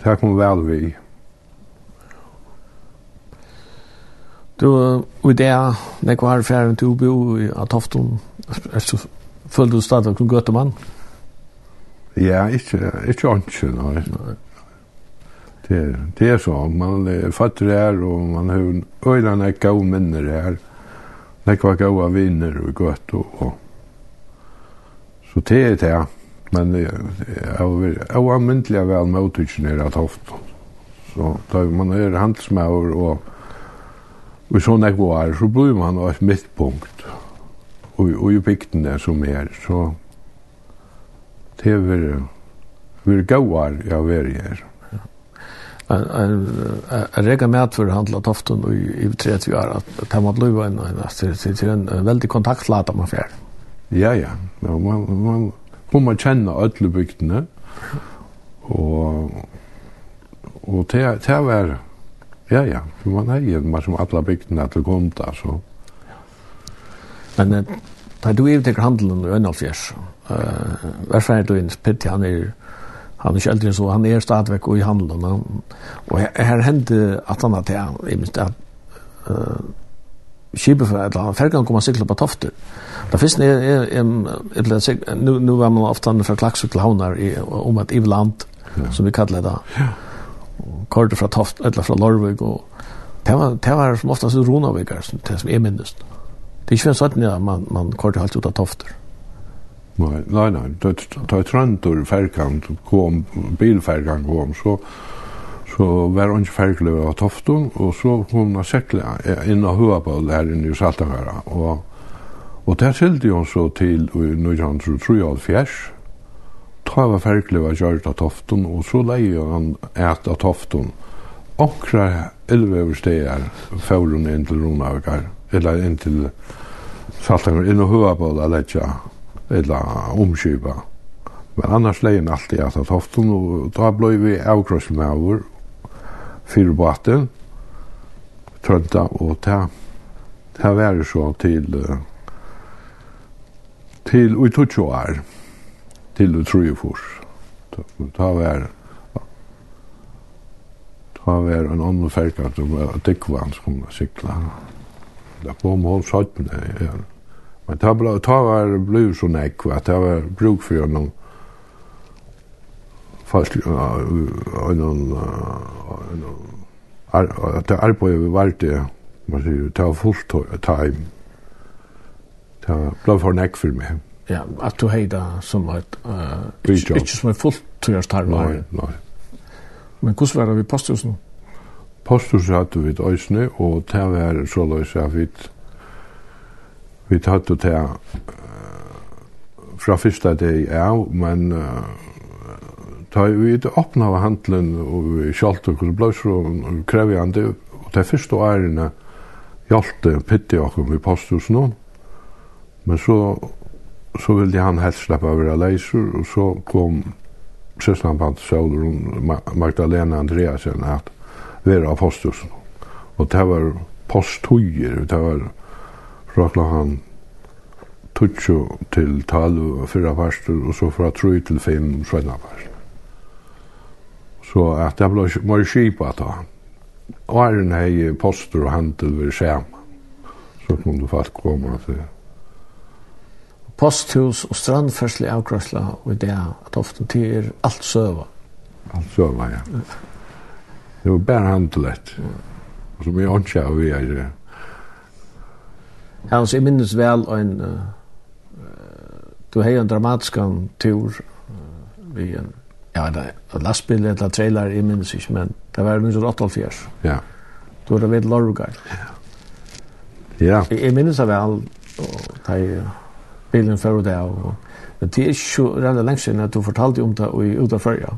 det kom vel vi. Du, og det er, det var ferien til å bo i Atofton, følte du stadig noen gøte mann? Ja, ikke, ikke ikke, nei. nei. Det, det er så. Man er fattig her, og man har øyne näka och minner där. Näka goa vinner og gott Og, og. Så det er det. Men det er jo myndelig myndliga väl med utryckningar ofta. Så da man er handelsmauer og Og så när går så blir man av et midtpunkt. Og, og ju bygden där som er, så det är väl vi går jag vill här en en en rega mat för handla toften i i 30 år, att det må bli en, til en väldigt kontaktlata man fjerde. Ja, ja. men man, man, man, man kjenner alle bygdene, og, og til, til å være, ja, ja, for man er jo man som alle bygdene til konta, så. Men da du er til handelen i 1,5 Eh, varför är du inn, Petti, han är han er ikke eldre så, han er stadigvæk og i handelen. Han, og her, her hendte at han at jeg, jeg minst, at uh, skipet fra et eller annet, fergen kom han sikla på tofter. Da finnes det, jeg, jeg, jeg ble sikla, nu, nu var man ofte fra Klaksvik til Havnar, i, om et ivland, som vi kallar det da. Ja. Kordet fra Toft, eller fra Lorvik og det var, det var som oftast Ronavikar, det som er minst. Det er ikke sånn at man, man kordet halt ut av tofter. Nei nei, nej. Ta trantor färkant kom bilfärkan kom. Så så var hon färglöv av tofton og så kom hon säckla inn och hua på där inne i Saltangara og, og der skilte hon så til i han tror tror jag ta var färglöv av gjort av tofton og så leie han äta tofton Onkra elveverstegar fårun inn til Ronavgar, eller inn til Saltangara, inn og høa på det, eller omkypa. Men annars leien alltid at at hoften, og da blei vi avgrøsel med over fire baten, trønta, og ta, ta væri så til, til ui tutsjo er, til ui trujefors. Ta væri, ta var en annen ferkant var at dikvann skulle sikla. Da kom hos hattene, ja. Men ta blå ta var blue så näck att det var bruk för någon fast en en att det är på valde man säger ta fullt time ta blå för näck för mig. Ja, att du hejda som ett eh inte som fullt tjänstarvare. Nej, nej. Men hur var det vi posthusen? Postus hade vi ett ösne och det var så lösa vid vi tatt det til fra første dag av, men ta vi ikke åpna av handelen og vi kjalt og blei så krevjande og de første årene hjalte pitti okkur vi postus noen men så så ville han helst släppa av leiser og så kom syslan på Söderun Magdalena Andreasen at vara av postus og det var posthujer det var fra klokkan tutsjo til talu fyrra parster, og så fra tru til fem svenna parster. Så at det ble mye skipa ta. Åren hei poster og handel ved skjema. Så kom du komme koma til. Posthus og strandførsel i avgrøsla, og det at ofte tid er alt søva. Alt søva, ja. Det var bare handel. Og som jeg åndsja vi er det. Han så minnes vel en uh, du har en dramatisk tur uh, vi en ja, en lastbil eller trailer jeg minnes ikke, men det var 1988. Ja. Du var ved Lorgar. Ja. Ja. Jeg minnes det vel, og da jeg, bilen fører det og men det er ikke så lenge siden at du fortalte om det i Uda Førja.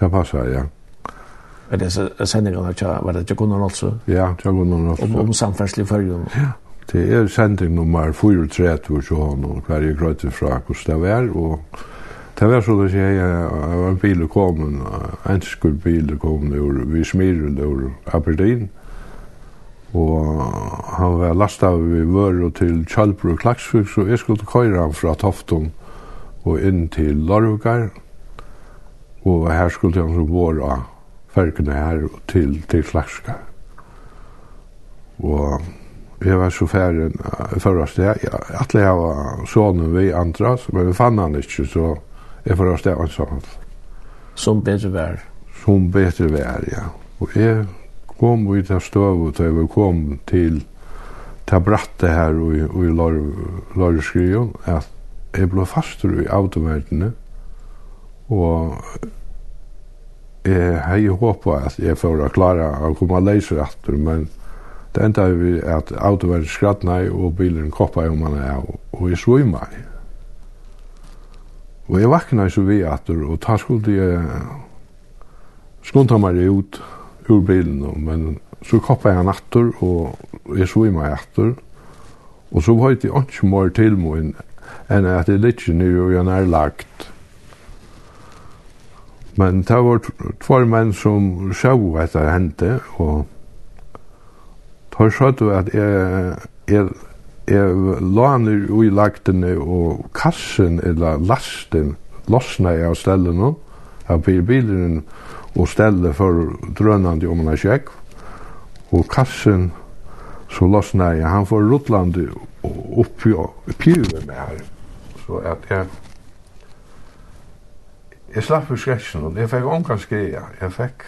Det passer, ja. Er det är sändningarna tja, var det tja Gunnar også? Ja, tja Gunnar alltså. Om, om samferdselig färgen? Ja, det er sending nummer 430 så han och Kvarje Gröte fra hvordan det var og det var så det att jeg var en bil kom en enskul bil kom ur, vi smirrade ur Aberdeen og han var lastet av vi vøru til Kjallbro og Klaksvik så jeg skulle køyre han fra Tofton og inn til Larvukar og her skulle han så våra fargene her til, til Flakska. Og jeg var så ferdig forrige sted. Atle jeg var sonen vi andre, men vi fann han ikke, så jeg forrige sted var sånn. Som bedre vær? Som bedre vær, ja. Og jeg kom ut av støvet, og jeg kom til ta bratte her og, og i Loreskriven, at jeg ble faster i autoverdene, og jeg hei håpet at jeg får klare å komme leiser etter, men det enda er vi at auto var skrattna og bilen koppa om man er, og jeg svimma i. Og jeg vakna så vi etter, og ta skulle jeg skunta meg ut ur bilen, men så koppa jeg etter, og jeg svimma etter, og så var det ikke mer til enn at jeg litt nere og jeg nærlagt, Men det var två menn som sjå at det hendte, og tar sjått at jeg, jeg, jeg laner ui lagtene og kassen, eller lasten, losna jeg av stellene, av bilen og stelle for drønande om en kjekk, og kassen så losna jeg, han får rutlande oppi oppi oppi oppi oppi oppi oppi oppi Jeg slapp ur skretsen, og jeg fikk ångan skreia. Jeg fikk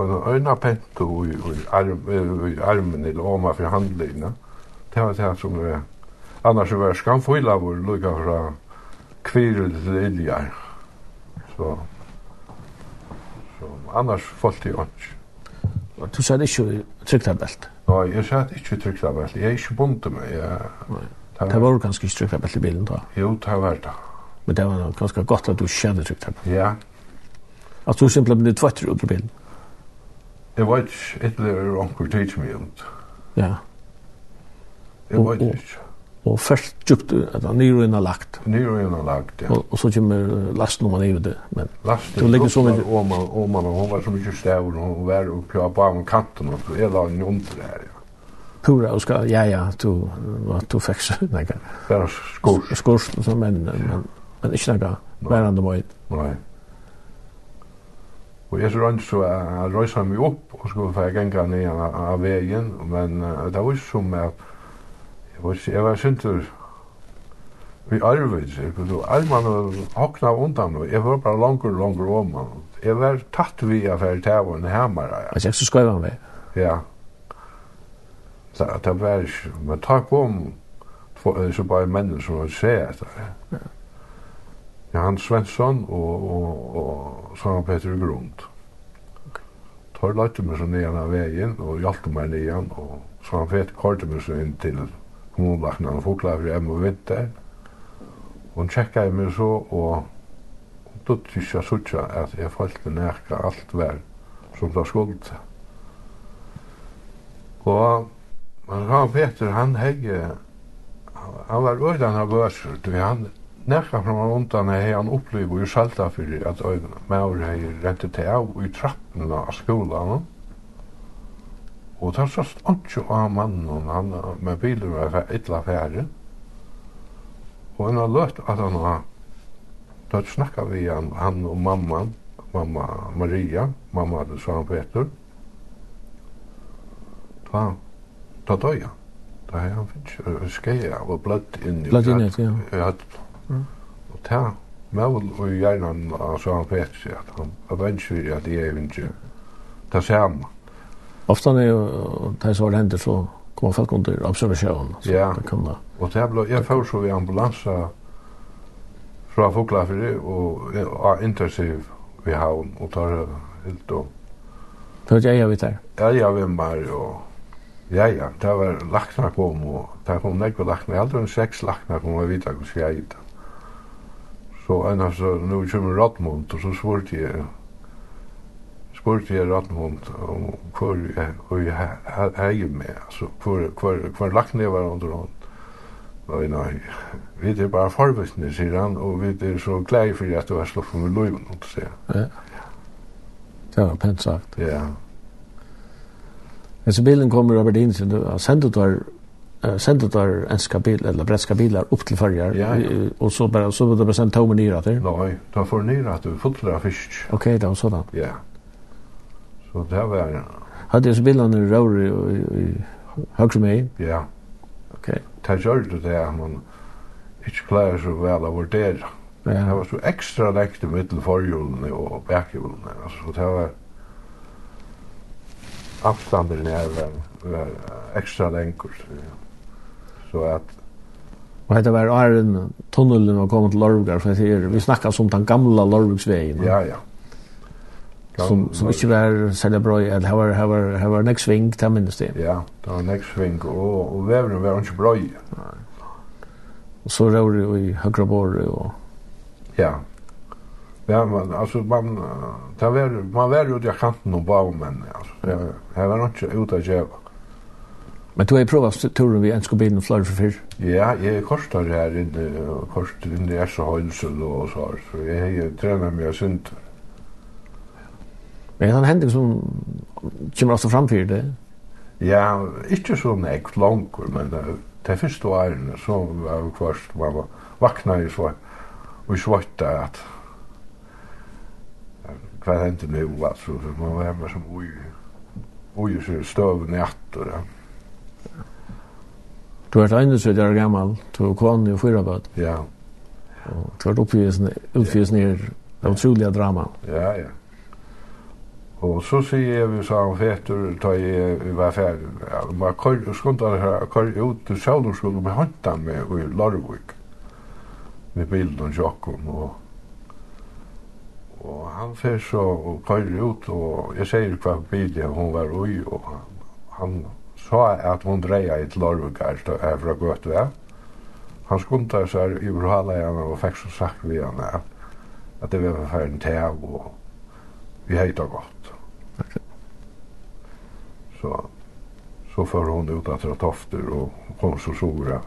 en øyna pento i, i, arm, i armen eller oma for handlina. Det var det som jeg... Annars var jeg skamfulla vår lukka fra kvirul til iljar. Så... Så annars falt jeg ånds. Og du satt ikke trykta belt? Nei, jeg satt ikke trykta belt. Jeg er ikke bunt med. Jeg... Det var ganske trykta belt i bilen da. Jo, det var det. Men det var ganske godt at du kände tryckt här. Ja. At du simpelthen blev tvättare ut ur bilen. Jeg vet ikke, et blir anker tids med jævnt. Ja. Jeg vet ikke. Og først djupt, at han nyr og inn har lagt. Nyr og inn har lagt, ja. Og, så kommer lasten om han er ute. Men lasten, det ligger så mye. Om man, om man, hun var så mye stavr, og hun var oppe på av kanten, og jeg la henne under her, ja. Pura og skal, ja, ja, du, du fikk så, nei, bare skurs. Skorst, så men, men, Men ikke noe værende enn det må Nei. Og jeg så rønt så jeg røysa meg opp og skulle få genga ned av veien, men uh, det var ikke som jeg, jeg var, jeg var syntur i arvid, så arman hokna undan, og jeg var bare langer, langer om man. Jeg var tatt vi av her tæv og en hammer. Altså, jeg så skrev han meg? Ja. Så det var ikke, men takk om, så bare menn som var seg etter det. Ja. Jan Svensson og, og, og Sara Peter Grund. Tar lagt meg så ned av veien og hjalp meg ned igjen, og Sara Peter kortet meg så inn til kommunlagene og forklare for hjemme og vinter. Og hun tjekket meg så, og då tog jag sånn at jeg følte nærke alt vær som det skuld. Og Sara Peter, han hegge, han var øyne av bøser, han nekka fram og undan hei han oppliv og salta fyrir at øyna maur hei rentet til av i trappen av skolan og tar sast antjo av mannen han med bilen var illa fære og han har løtt at han har Da snakka vi han, han og mamman, mamma Maria, mamma hadde sa han Peter. Da, da døy han. Da hei han finnst skeia og bløtt inn i bløtt inn i, ja. Mm. Og ta Mævel og hjernan av Søren Petri, at han var vennsvig at jeg er ikke det samme. Ofta er jo, det som var hendt, så kommer folk under observasjon. Ja, og det ble, jeg får så i ambulansa fra Foklafri og var intensiv vi havn og tar helt om. Hørte jeg jeg vidt her? Ja, ja, vi var med og Ja, ja, det var lakna kom, og det kom nekva lakna, aldri en seks lakna kom, og jeg vet ikke hva jeg Så en av altså, nå kommer Rattmund, og så spurte jeg, spurte jeg Rattmund om hvor jeg, hvor jeg heier med, altså, hvor, hvor, hvor lagt ned var under hånd. Nei, nei, vi er bare forvisne, sier han, og vi er så glad for at du har slått med løyven, og så sier han. Ja. Det var pent sagt. Ja. Men så bilen kommer Robert Insen, og sendet var uh, sendte der enska bil eller bretska bilar upp till färjar ja, ja. och så bara så var det bara sen tomma ner att det. Nej, får ner at du fullt fisk. Okej, okay, då sådant. Ja. Så där var jag. Hade ju bilarna rör i i, i högre mig. Ja. Okej. Ta gjør det där man ikke klarer så vel av vårt där. Ja. Det var så ekstra lekt i mitten forhjulene og bakhjulene altså så det var avstander när var, var ekstra länkor. Ja så att Och det var Arden tunneln var kommit till Lorvgar för här vi snackar som den gamla Lorvgsvägen. Ja ja. Som som inte var sälja bra eller har har har next swing till minst det. Ja, det var next sving, og, og vevren var ikke bra. Nej. Och så rör det i högra bor och ja. Ja, men alltså man det var, man var ut jag kanten och bara men alltså. Ja, här var inte ut att jävla. Men du har ju provat turen vid enska bilen och för fyr. Ja, jag kostar här inne, kostar inne är så Hölsel och så här. Så jag har ju tränat mig synd. Men han händer som kommer också framför det? Ja, inte så näkt långt, men det första åren så var det först man vaknade ju så och svarta att vad hände nu alltså, man var hemma som oj, oj så stöv i attor. Ja. Du har ennå så der gammal, du har kvann i fyra bød. Ja. Og du har oppfyrst ned det utrolige drama. Ja, ja. Og så sier jeg, vi sa om fetur ta i var ferdig. Ja, man kör skunta her kör ut til sjálvur skulle med hanta med i Larvik. Med bilen og sjokken, og og han fer så og kör ut og jeg sier hva bil ja, hon var ui, og han, han sa at hon dreia i til Lorvgar her fra Gøtve. Han skundte seg i Brhala igjen og fikk så sagt vi igjen at det var for en teg og vi heita godt. Så, så får hon ut at tofter og kom så sora.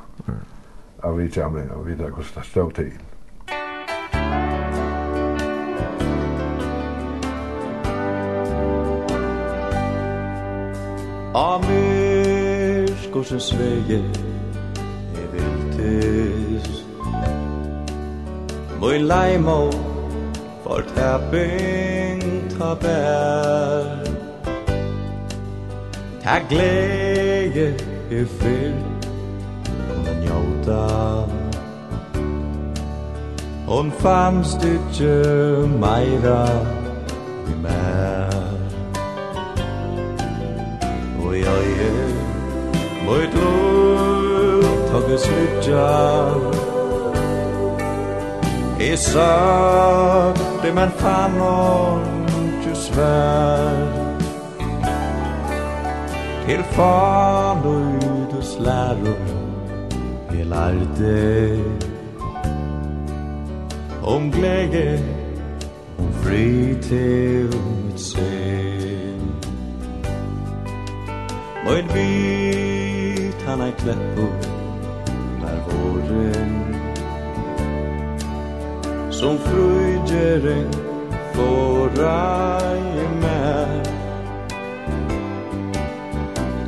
Jeg vi ikke om det, jeg vet ikke hvordan det stod til. Amen. Guds vege Jeg vil tis Møy leimo For tapping ta bær Ta glede Jeg fyr Kunne njóta. Hon fannst ikkje meira i mer Og jeg er Lloyd Lloyd Tuggis Lidja E sa de man fanon ju svär Til fan och utus läror Vi lärde Om glädje Om fri til ett sen Mön vi kan ei kleppu När våren Som fröjderen Fåra i mer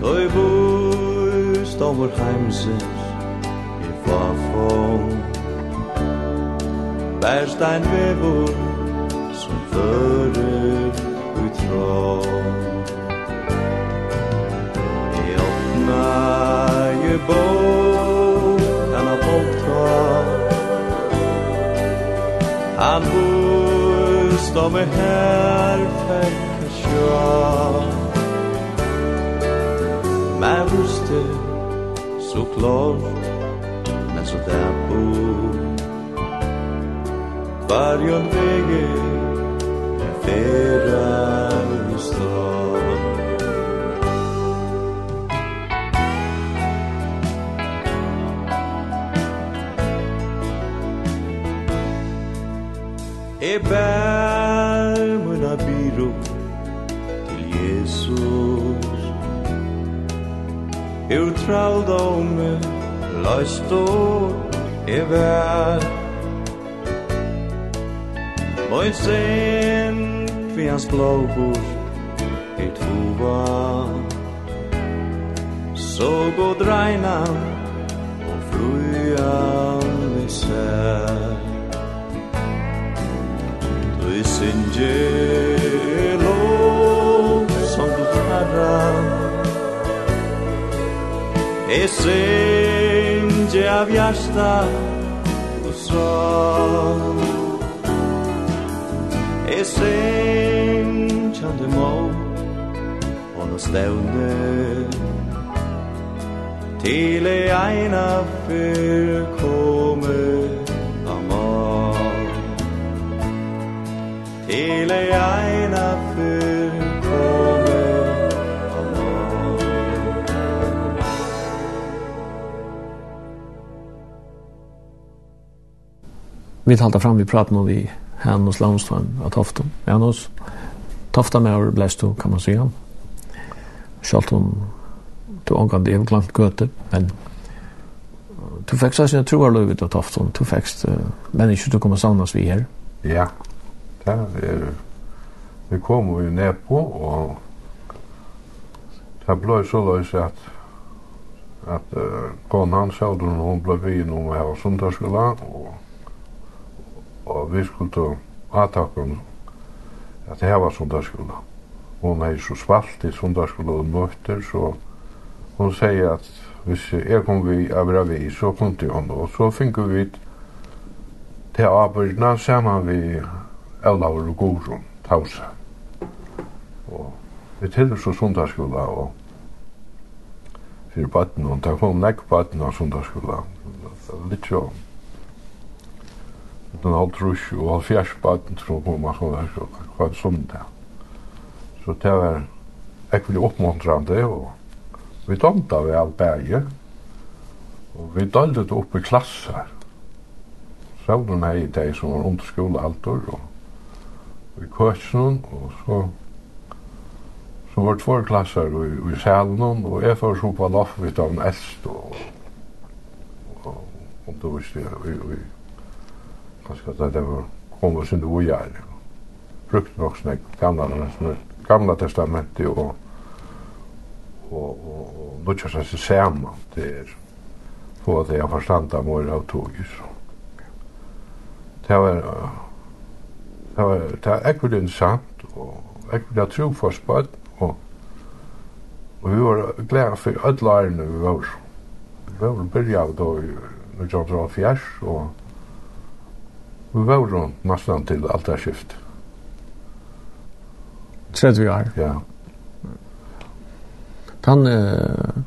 Tøy bust av vår heimser I vafon Bærstein vevor Som fører ut tråd I åpna bo Han har bort Han bus de är här Färka sjå Men buste Så klart Men så der bo Varjon vege Färra e bær møna byrå til Jesus. Eu traldome last og e vær. Moin sen kvi hans blåbor i tova Så gå regnan og frujan vi sær. gelo som du harra E senge av hjärsta o sorg. E sengjande må och nå stävne Til ei eina fyrkår Hele eina fyrir komi av morgen Vi talte fram, vi pratet nå vi Hannes Lamstrøm av Toften. Hannes Tofta med vår blæstu, kan man sige. Sjalt om du omgang, det er gøte, men du fikk sånn, jeg tror jeg løyvet av Toften, du fikk uh, mennesker du kommer savnes vi her. Ja det er, vi kom jo ned på, og det ble så løs at, at uh, konan sa du når hun ble vi nå med her sundagsskola, og, og vi skulle ta om at det her var sundagsskola. Hun er så svalt i sundagsskola og møter, så hun sier at hvis jeg kom vi av vi så kom til henne, og så finner vi til avbørdene sammen vi Olavur og Gorun, Tausa. Og vi tilhör så sundagsskola og fyrir baden, og det kom nekk baden av sundagsskola. Litt jo. Den halv trus og halv fjers baden tro kom av sundagsskola hva en sundag. Så det var ekvili oppmuntrande, og vi domta vi all bæge, og vi daldet opp i klasser. Sjálvun hei dei som var under skóla altor, og i køkjennom, og så, så var det två klasser i, i salen, og jeg får så på loffet av en eldst, og, og, og då visste jeg, vi, vi, kanskje at det var, kom oss inn i ugjær, brukt nok snakk, gamla, gamla testamentet, og, og, og, og nødja seg seg saman til få at jeg forstanda mor av togis. Det var det var, det var ekkert interessant, og ekkert jeg tro for spøtt, og, og vi var glede for alle lærerne vi var. Vi var byrja av da i Nordjordra Fjers, og vi var rundt nesten til alt det skift Tredje vi er. Ja. Tan, uh,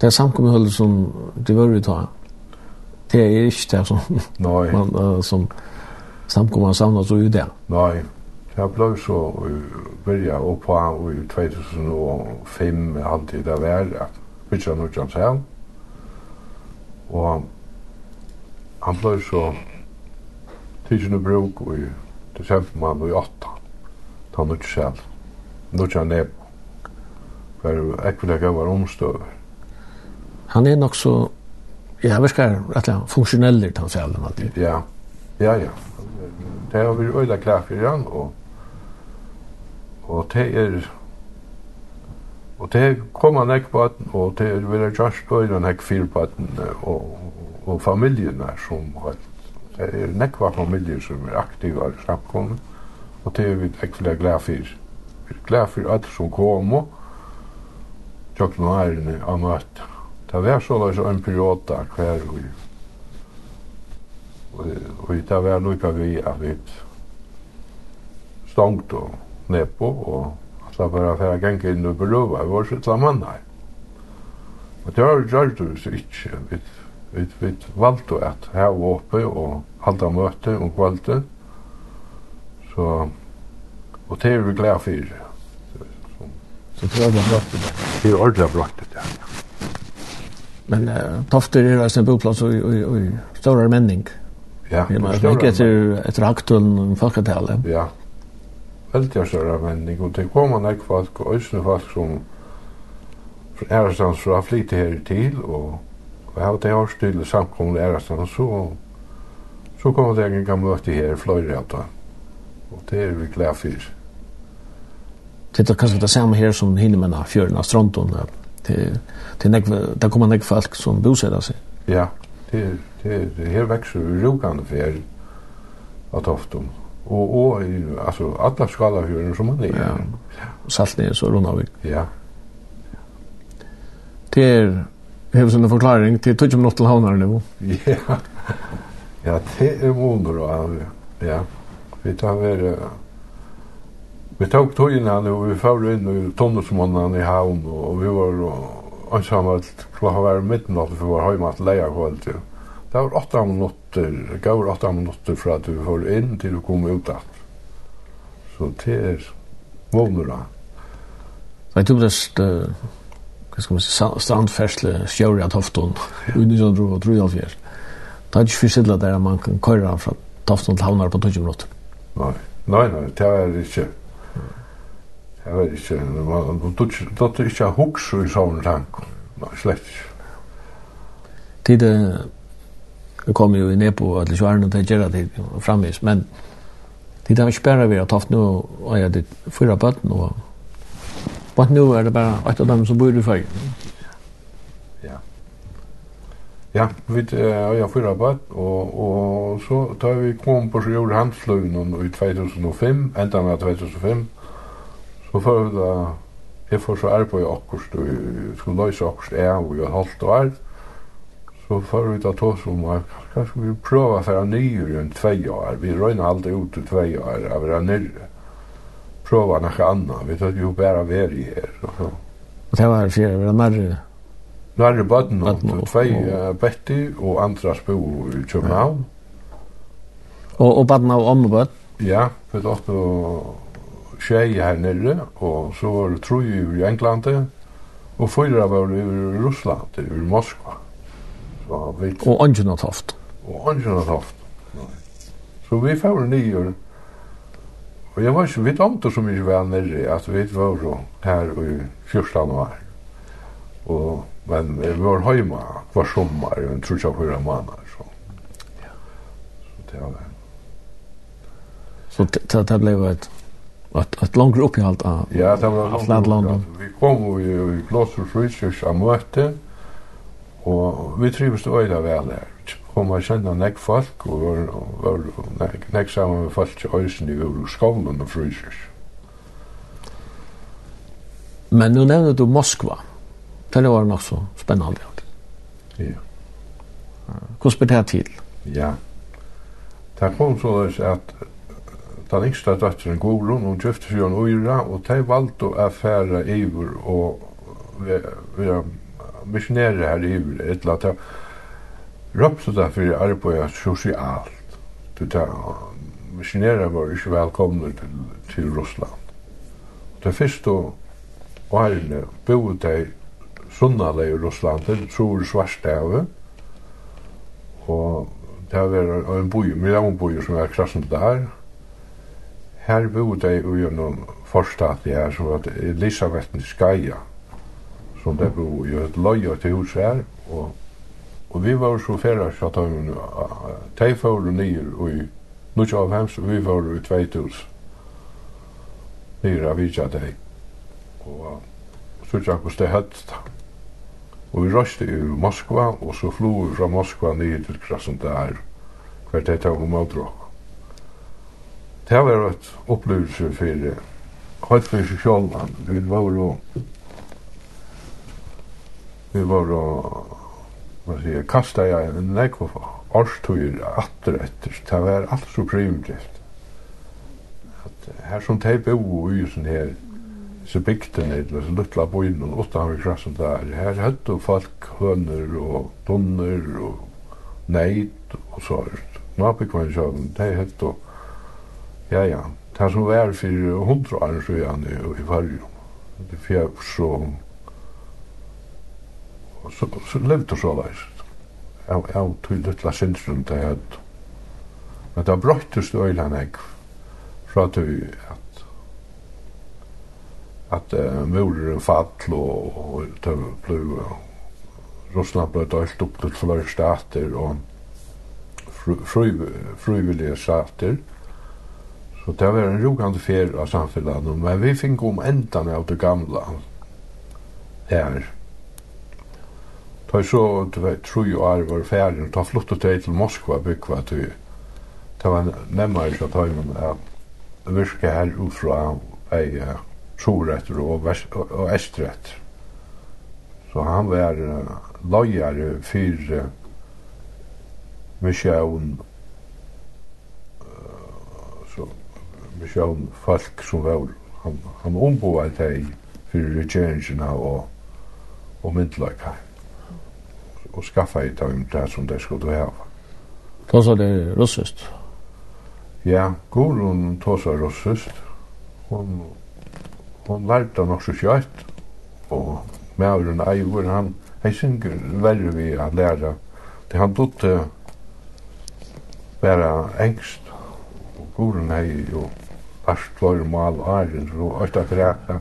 det samkommet som det var vi ta, det er ikke det som, man, uh, som samkomman samlas så ju det. Nej, jag blev så börja och på i 2005 alltid där var att bytja nordjans hem. Och han blev så tidsen i bruk och i december man i åtta. Ta nordjans hem. Nordjans neb. För ekvilega var omstöver. Han är nog så, jag verkar rätt funktionell i hans alltid. Ja, ja, ja. Det har vi øyla klær for han, og, og det er Og det kommer nek på at, og det er veldig just øyla nek fyr på at, og, og familien er som alt. Det er nekva familjer som er aktive i samkommet, og det er vi nekk flere glad for. Vi er glad for alt som kom og tjøkken og ærene av møtt. Det var så løs en periode hver og og det var lukka vi at vi stångt og nepo og alla bara færa genga inn og berøva vi var sittla mannar og det var gjør du så ikke, vi, vi, vi valgte at her oppe og halda møte om kvalte så og det er vi glad for. så det var brakt det det er ordentlig brakt det ja. Men uh, Tofter er en boplass og, og, og, og større menning. Ja, jag ikke etter, etter ett om folketallet. Ja. Veldig større så Og det går till komma folk og øsne folk som från Ärastans så har flyttat här og och och har det har stille samkommet i Ärastans så så kommer det en gamla åter här i Florida og det er vi glad for. Det er kanskje det samme her som hinner med fjøren fjärna stranden. Det det det kommer några folk som bosätter sig. Ja det, det, det her växer ju rokande för att oftum. Och, och alltså alla skala hur som man är. Ja. Och salt ner så runar vi. Ja. Det är Hevs en förklaring till touch om något till havnar nu. Ja. Ja, det er är wonder Ja. Vi tar väl Vi tok togene innan vi förde inn i tonnesmånene i havn og vi var och ansamalt klokka var midnatt for var heima til leia kvöld til. Det var åtta minutter, gav åtta minutter fra at vi var inn til å komme ut at. Så det er vånura. Men du blest, hva skal man si, strandfersle sjøri av Tofton, under som dro og dro i Det er ikke fyrsidla der man kan køyra fra Tofton til havnar på 20 minutter. Nei, nei, nei, det er ikke. Jeg vet ikke, man tog ikke huks i sånne tanker. Nei, slett ikke. Tid vi kom jo ned på alle kjørene til Gjera til og framvis, men tid har ikke bare vært tatt nå, og jeg hadde fyra bøtten, og bare nå er det bare et av dem som bor i Føy. Ja. Ja, vi har fyra bøtt, og, og så tar vi kom på så gjorde handsløgnen i 2005, enda med 2005, Så får vi da, jeg får så arbeid akkurat, og jeg skulle løse akkurat jeg og jeg halvt og alt. Så får vi da ta som at kanskje vi prøver å være nye enn tvei år. Vi røyner alltid ut til tvei år, å være nye. prøve noe annet, vi tar jo bare være her. Og så. Og det var fyrir, var det nærre? Nærre bøtten, og tvei betti og andre spo i København. Og, og bøtten av ommebøtt? Ja, vi tar og tjejer her nere og så var det tre i England og fyra var i Russland, i Moskva. Så vi Og och Angela Toft. Och Angela Toft. Så vi får nio og jeg var ikke vitt om det så mycket väl nere at vi var så her i 14 år. Og, men vi var hemma hver sommer, jeg tror ikke fyra måneder, så. Ja. Så det var. det. Så det det blev ett att att längre upp i allt av ja det var av Atlantland vi kom i Gloucester Research am möte. Och vi trivdes öjda väl där. Kom att känna näck folk och var var näck näck samman med folk i ösen i ur skolan och Research men nu nämnde du Moskva. Det var nog så spännande. Ja. Hur spelar det till? Ja. Det kom så att den yngsta datteren Gorun, hun gifte seg en øyra, og de valgte å affære iver og være misjonere her iver, et eller annet. Røpte det for arbeidet sosialt. Misjonere var ikke velkomne til, til Russland. Det første årene bodde de sunnale i Russland, det tror svarstave, og det var en boi, en boi som var krassen der, Her bodde jeg i noen forstad her, som var Elisabeth Skaja, som det bo i et løy til hus her, og, og vi var så færre så at de, de får nyer i Nutt av hems, vi var i 2000. Nyer av vidja deg. Og så tja hos det høtt. Og vi røste i Moskva, og så flo vi fra Moskva ned til Krasnodar, hver det tog om avdråk det var et opplevelse for høyt for seg sosialen. Vi var jo vi var jo hva sier, kasta jeg en nekva årstøyer atter etter. Det var alt så primitivt. At her som de bo i sånn her, så bygden er det, så luttla boin og åtta vi krassen der. Her høyde folk høner og donner og neid og sånt. Nå bygden sjøen, de høyde og Ja, ja. Det som var for hundra år siden i i Fargen. Det fjerde så... Så, så levde så leis. Jeg, jeg tog litt la sindsrum til at... Men det brøttes det øyne jeg fra til at at uh, muren fall og, og det ble Russland ble dølt opp til flere stater og frivillige stater. Fru, Så det var en rogande fer av samfunnet, men vi fikk om endan av det gamla her. Da så, du vet, tro jo er var ferdig, da flyttet jeg til Moskva bygva til det var nemmere så tar man at virka her ut utfra ei sorretter og, vest, og estretter. Så han var uh, løyere for uh, misjøen sjón folk som var han han omboa tei fyrir regjeringarna og og myndlaka og skaffa i tøym det som det skulle hava. Tåsa det russist? Ja, Gurun tåsa russist. Hon, hon lærte nok så kjøtt, og Mauren Eivor, han, hei synger verre vi at læra. Det han dotte vera engst, og Gurun hei jo kvart var mal æren, og alt at ræka,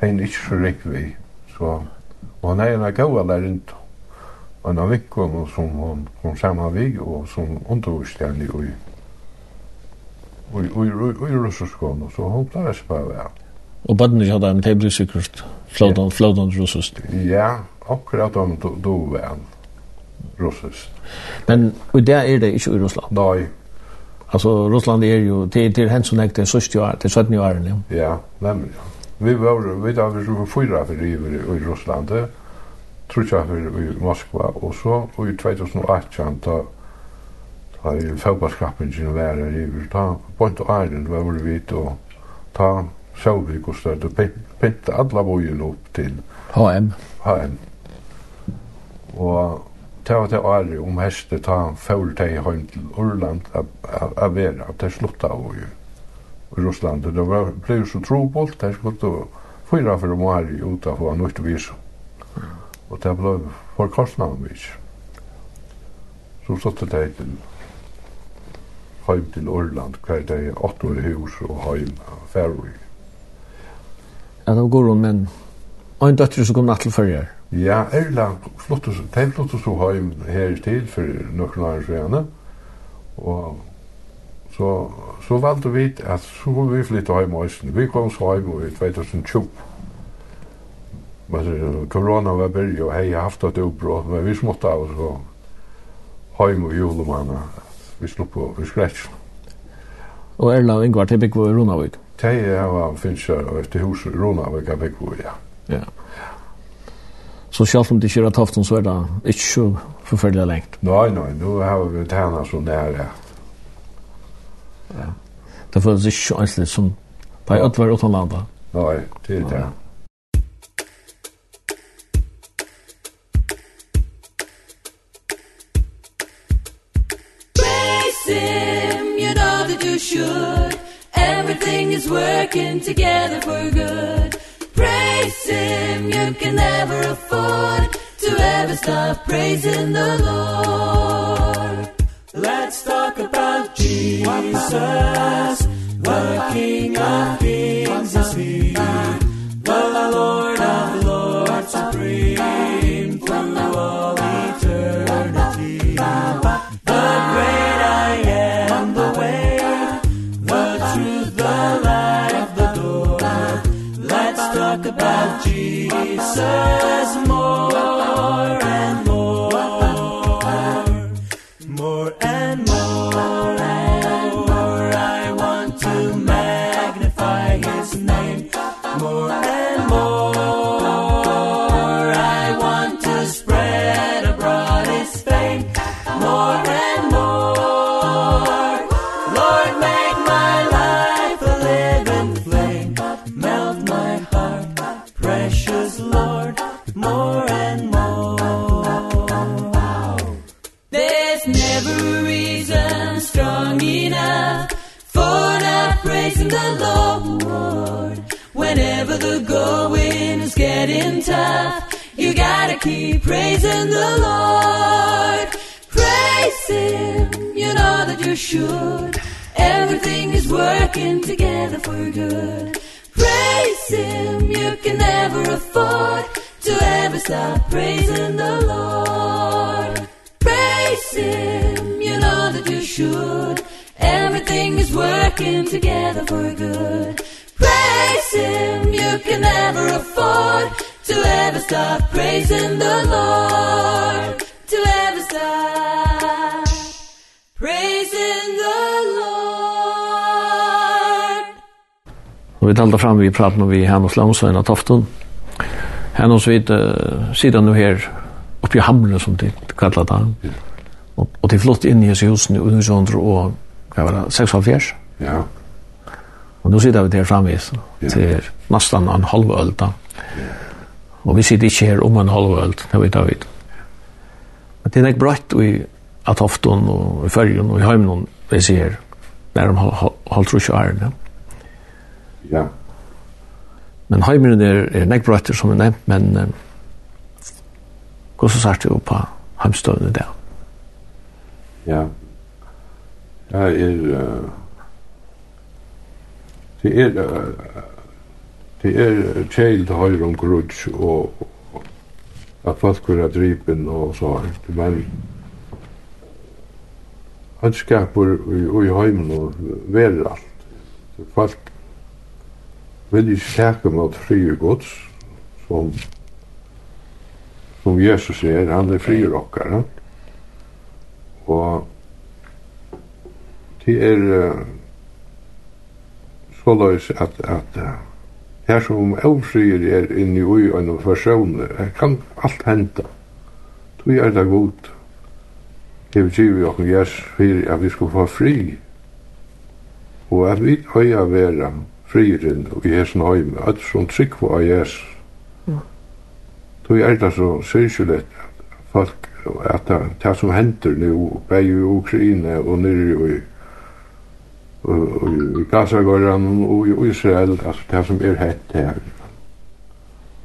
henne ikke så rik vi. Så, og han er en gaua lærint, og en av vikkon som hon kom saman vi, og som undervist henne i Og i russerskåne, så hon klarer seg bare vel. Og badene ikke hadde en tebrik sikkert, flådant russist. Ja, akkurat om du vel russist. Men og det er det ikke i Russland? Nei, Alltså Ryssland är ju till till hen som ägde sist ju till 17 år nu. Ja, nämligen. Vi var vi där vi var fyra för i i Ryssland. Tror jag för i Moskva och så och i 2018 då i ju fotbollskapen var där i Ryssland. Point Island var vi då ta så vi stöd det pinta alla bojen upp till HM. HM. Och det var det året om heste ta han før det til Orland av vera, at det slutta av i Russland. Det var, ble så trobolt, det skulle fyra for om ari ut av hva nøyt vis. Og det ble for kostnaden vis. Så stod det til heim til Orland, hver det åtte år hus og heim, færøy. Ja, det går om, men en døtter som kom natt til førre Ja, Erla flottus, de flottus så heim her til for nokre år siden. Og så så valgte vi at så vi flytta heim også. Vi kom så heim i 2020. Men corona var började och hej haft et uppbrott men vi smått av så heim og julemanna. Vi slopp på vi skrets. Og Erla og Ingvar til var i Ronavik. Tei var finns efter hus Ronavik jag bygg ja. Ja. Så selv om det ikke er taften, så er det ikke så forferdelig lengt. Nei, nei, nå har vi tæna så nære. Ja. Det føles ikke enslig som på er ødvær uten landa. Nei, det er det. You know that you should Everything is working together for good him you can never afford to ever stop praising the Lord. Let's talk about Jesus the King of Kings. Is he the Lord Jesus more. together for good vi talte fram vi pratade om vi här hos Långsvän och Tofton. Här hos vi sitter nu her uppe i hamnen som de kallar det. Och, och de flott inn i husen i Unisondro och vad var det, 46? Ja. Och nu sitter vi där framvis. Det är nästan en halv öl då. Och vi sitter ikke her om en halv øl, det vet jag vet. Men det är ikke brøtt i Atofton og i Førgen och i Heimnon vi ser när de har hållit rusch i Arne. Ja. Ja. Men heimeren er, er nekbrøtter, som er nevnt, men um, hvordan sart du på heimstøvende der? Ja. Jeg er... Uh, det er... Uh, det er tjeil til høyre om grudge og at folk vil ha dripen og så her. Men han skaper i, i heimen og verer alt. Folk vil ikke teke mot frie gods, som, som Jesus er, han er frie rockeren. Og det er uh, løs at, at uh, her som avfrier er inni ui og en person, her kan alt henta. Du er det god. Det Hever givet okken jes fyrir at vi skal få fri. Og at vi øya vera frieren og i hesen heim, alt som trygg på av jes. Då er det så syrkjulett folk, at det som henter nu, bei i Ukraina og nere i i Gaza-gården og i Israel, altså det som er hett her.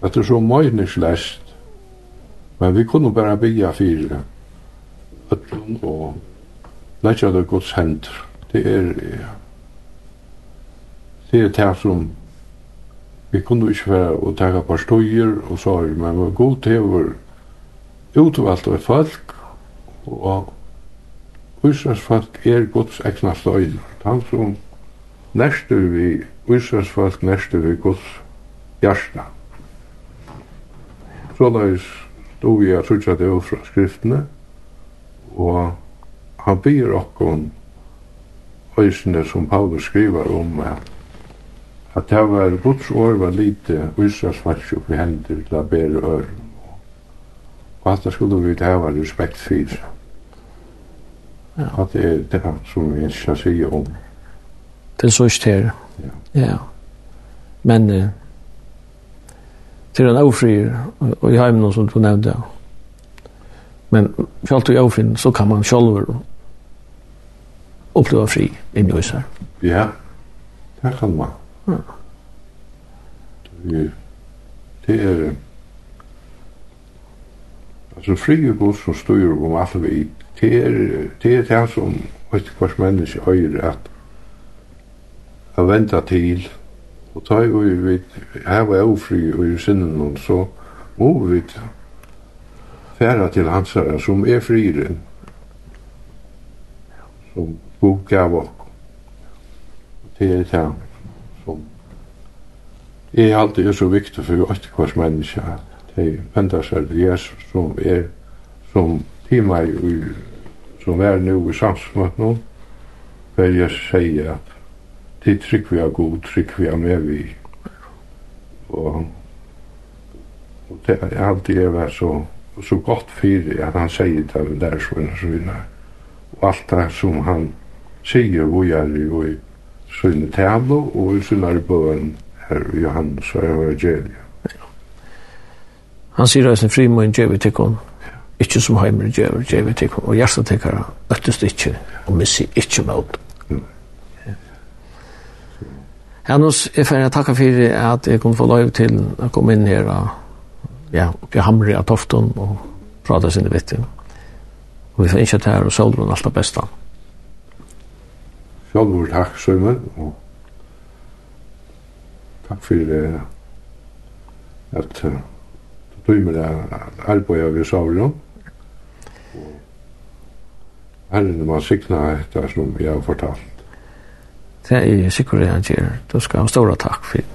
Det er så møgnislest, men vi kunne bare bygge fire, ødlund og lette det gods hender. Det er, ja det er det som vi kunne ikke være og taka par støyer og så men vi var god til vår utvalgt av folk og Israels folk er Guds egna støyner. Han som næstu vi Israels folk næstu vi Guds hjärsta. Så da stod vi at sutja det fra skriftene, og han byr okkon øysene som Paulus skriver om at at det var Guds år var lite Israels Israelsmars oppi hender til å bære øren. Og at det skulle vi det var respekt for. Ja. At det er det som vi skal si om. Det er så ikke det. Ja. ja. Men eh, til en ofrier og i heimen som du nevnte, men for alt du er avfrier, så kan man selv oppleva fri i mjøsar. Ja, det kan man. Ja. Det, det er... Altså, frie god som styrer om alt vi, det er det, er det som vet hvers menneske høyre at å vente til, og ta i vi vi heva ofri og i sinnen og så må vi færa til hans hansara som er friren, som god gav okk. Det er det Jeg er alltid er så viktig for åtte kvars menneske. At de venter seg til Jesus som er som tima i som er nu i samsmøtt nå for jeg sier at de trygg vi er god, trygg vi er med vi og og det er alltid er vært så så godt fyrir at han sier det av lærersvinna svina og alt det som han sier vi er i og i sinne tævlo og i sinne bøen her i Johannes og evangeliet. Han sier eisen frimoen djevi tikkun, ikkje som heimer djevi djevi tikkun, og hjertet tikkara øttest ikkje, og missi ikkje mot. Hannus, jeg får takka fyrir at jeg kunne få lov til å komme inn her og ja, oppi hamri av Tofton og prata sinne vittin. Og vi får innkjøtt her og Solrun alt det besta. Sjølvor takk, Søymer, og takk for at du tog med det arbeid vi sa vel. Herren man sikna etter som jeg har fortalt. Det er sikkert det han gjør. Du skal ha stora takk for det.